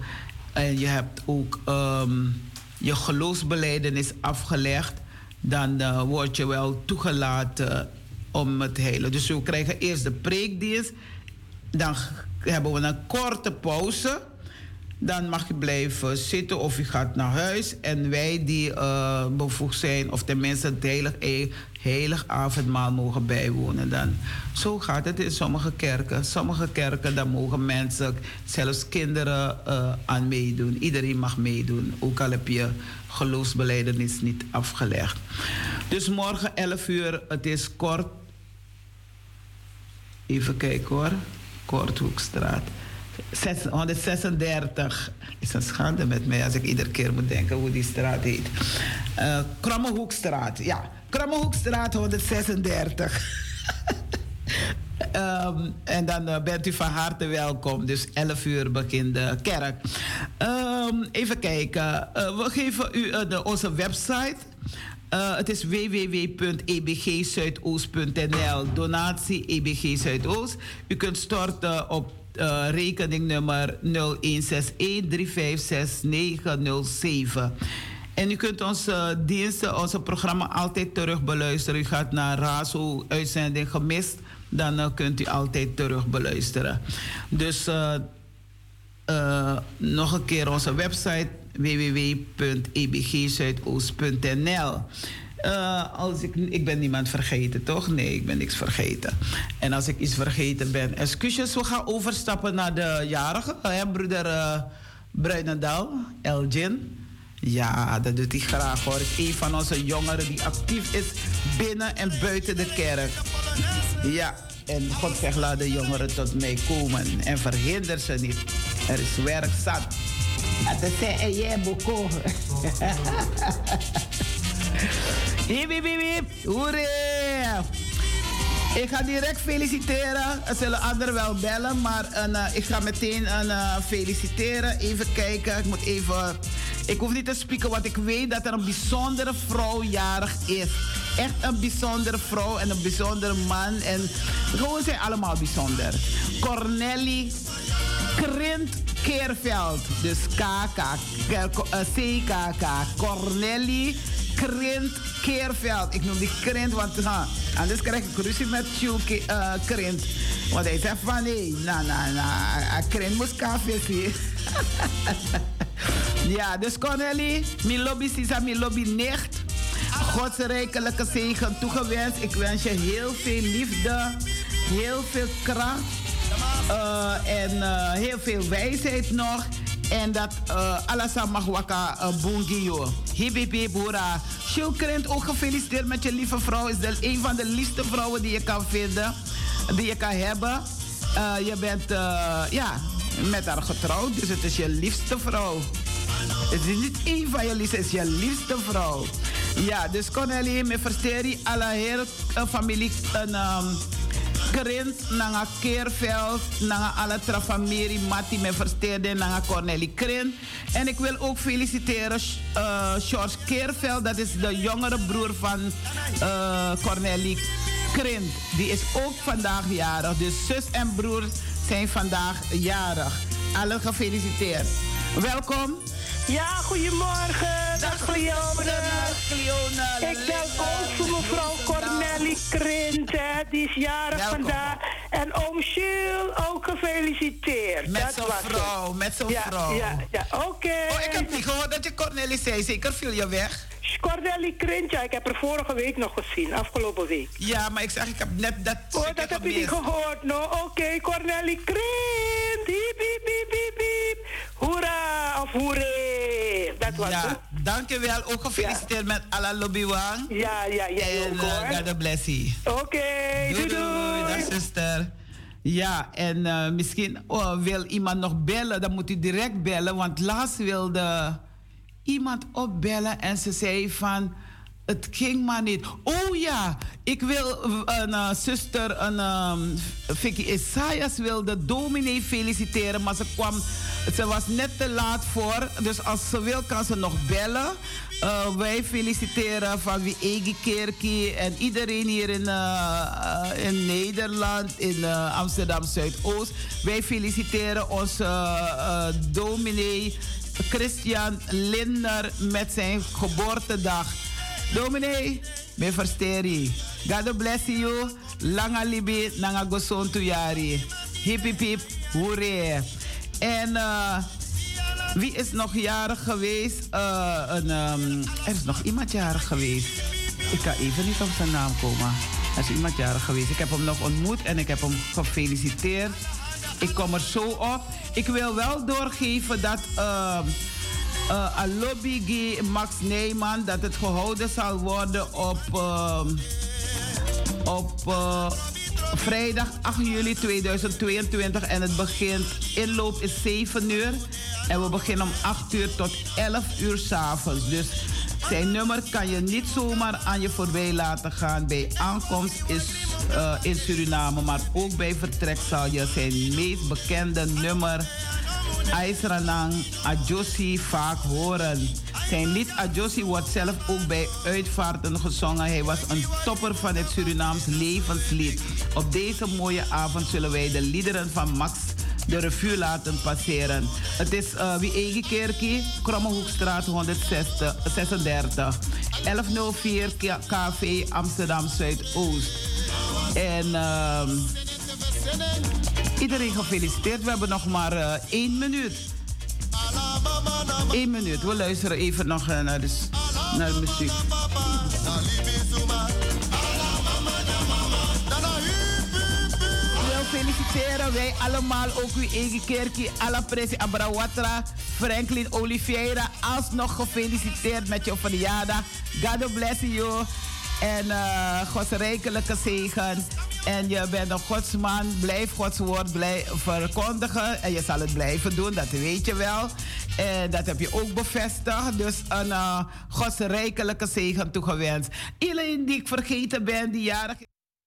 en je hebt ook um, je geloofsbeleidenis afgelegd, dan uh, word je wel toegelaten om het heilig. Dus we krijgen eerst de preekdienst, dan hebben we een korte pauze dan mag je blijven zitten of je gaat naar huis. En wij die uh, bevoegd zijn, of tenminste het heilig, heilig avondmaal mogen bijwonen. Dan. Zo gaat het in sommige kerken. Sommige kerken, daar mogen mensen, zelfs kinderen, uh, aan meedoen. Iedereen mag meedoen, ook al heb je geloofsbeleidenis niet afgelegd. Dus morgen 11 uur, het is kort. Even kijken hoor. Korthoekstraat. 136 is een schande met mij als ik iedere keer moet denken hoe die straat heet. Uh, Krommehoekstraat, ja. Krommehoekstraat 136. um, en dan uh, bent u van harte welkom. Dus 11 uur begint de kerk. Um, even kijken. Uh, we geven u de, onze website. Het is www.ebgzuidoost.nl. Donatie EBG Zuidoost. U kunt storten op uh, rekeningnummer 0161-356-907. En u kunt onze diensten, onze programma altijd terug beluisteren. U gaat naar RASO uitzending gemist, dan uh, kunt u altijd terug beluisteren. Dus nog een keer onze website www.ebgzuidoost.nl. Uh, als ik, ik ben niemand vergeten, toch? Nee, ik ben niks vergeten. En als ik iets vergeten ben, excuses. We gaan overstappen naar de jarige, hè, broeder uh, Bruinendaal, Elgin. Ja, dat doet hij graag hoor. Een van onze jongeren die actief is binnen en buiten de kerk. Ja, en God zegt, laat de jongeren tot mij komen en verhinder ze niet. Er is werk zat. Dat is een. Hip, hip, hip, hip. Hoeré. Ik ga direct feliciteren. Er zullen anderen wel bellen, maar een, uh, ik ga meteen een, uh, feliciteren. Even kijken. Ik moet even. Ik hoef niet te spreken, want ik weet dat er een bijzondere vrouw jarig is. Echt een bijzondere vrouw en een bijzondere man. En gewoon zijn allemaal bijzonder. Cornelie Krint Keerveld. Dus KK, CKK. Cornelie Krint Keerveld. Ik noem die Krint, want ha, anders krijg ik ruzie met Tjoe uh, Krint. Want hij zegt van nee, nou, nou, nou, Krint moest kaffe Ja, dus Cornelie, mijn lobby is mijn lobby nicht. Gods rijkelijke zegen toegewenst. Ik wens je heel veel liefde, heel veel kracht uh, en uh, heel veel wijsheid nog. En dat uh, alles mag waka uh, bungio. Hibibi. Shilkrent ook gefeliciteerd met je lieve vrouw. Is de, een van de liefste vrouwen die je kan vinden. Die je kan hebben. Je bent ja, met haar getrouwd. Dus het is je liefste vrouw. Het is niet één van je liefste, het is je liefste vrouw. Ja, dus Cornelie, me versteri alle hele familie um, Krint, nanga Keerveld, nanga alle trafamieri, Matti, me versteerde, nanga Cornelie Krint. En ik wil ook feliciteren uh, George Keerveld, dat is de jongere broer van uh, Cornelie Krint. Die is ook vandaag jarig. Dus zus en broer zijn vandaag jarig. Alle gefeliciteerd. Welkom. Ja, goedemorgen. Dag Cleona. Ik bel ook voor mevrouw Cornelie Krint, hè. Die is jarig vandaag. En oom Jules ook gefeliciteerd. Met zo'n vrouw, met zo'n ja, vrouw. Ja, ja, oké. Oh, ik heb niet gehoord dat je Cornelie zei. Zeker viel je weg. Cornelie Krint, ja, ik heb haar vorige week nog gezien, afgelopen week. Ja, maar ik zeg, ik heb net dat Oh, dat heb je niet gehoord, no? Oké, okay, Cornelie Krint. Hiep, hiep, hiep, hiep, hiep. Hoera, of hoeré. Dat was ja, het. Dankjewel. Ook gefeliciteerd met Alla Lobbywan. Ja, ja, ja. En uh, God bless you. Oké, okay, doei, doei, doei. Dag, zuster. Ja, en uh, misschien oh, wil iemand nog bellen, dan moet u direct bellen. Want laatst wilde iemand opbellen en ze zei van... Het ging maar niet. Oh ja, ik wil een uh, zuster, een um, Vicky Isaias wilde dominee feliciteren, maar ze kwam, ze was net te laat voor. Dus als ze wil, kan ze nog bellen. Uh, wij feliciteren van wie Egi Kerkie en iedereen hier in, in Nederland, in Amsterdam Zuidoost. Wij feliciteren onze dominee Christian Linder met zijn geboortedag. Dominee, me versteri. God bless you. Langa libi, nanga goson tu yari. Hip hip. En uh, wie is nog jarig geweest? Uh, een, um, er is nog iemand jarig geweest. Ik kan even niet op zijn naam komen. Er is iemand jarig geweest. Ik heb hem nog ontmoet en ik heb hem gefeliciteerd. Ik kom er zo op. Ik wil wel doorgeven dat... Uh, uh, Alobi Max Neyman dat het gehouden zal worden op, uh, op uh, vrijdag 8 juli 2022 en het begint inloop is 7 uur en we beginnen om 8 uur tot 11 uur s'avonds. Dus zijn nummer kan je niet zomaar aan je voorbij laten gaan. Bij aankomst is uh, in Suriname, maar ook bij vertrek zal je zijn meest bekende nummer IJsranang Adjossi vaak horen. Zijn lied Adjossi wordt zelf ook bij uitvaarten gezongen. Hij was een topper van het Surinaams levenslied. Op deze mooie avond zullen wij de liederen van Max de revue laten passeren. Het is uh, wie eigen kerkie, Krommehoekstraat 136, 1104 KV Amsterdam Zuidoost. En uh, iedereen gefeliciteerd. We hebben nog maar uh, één minuut. Eén minuut. We luisteren even nog uh, naar, de, naar de muziek. feliciteren wij allemaal, ook uw eigen kerkie, alla presi Abrawatra, Franklin Oliveira, alsnog gefeliciteerd met je verjaardag. God bless you. En uh, Gods rijkelijke zegen. En je bent een godsman. Blijf Gods woord verkondigen. En je zal het blijven doen, dat weet je wel. En dat heb je ook bevestigd. Dus een uh, Gods rijkelijke zegen toegewenst. Iedereen die ik vergeten ben, die jarig.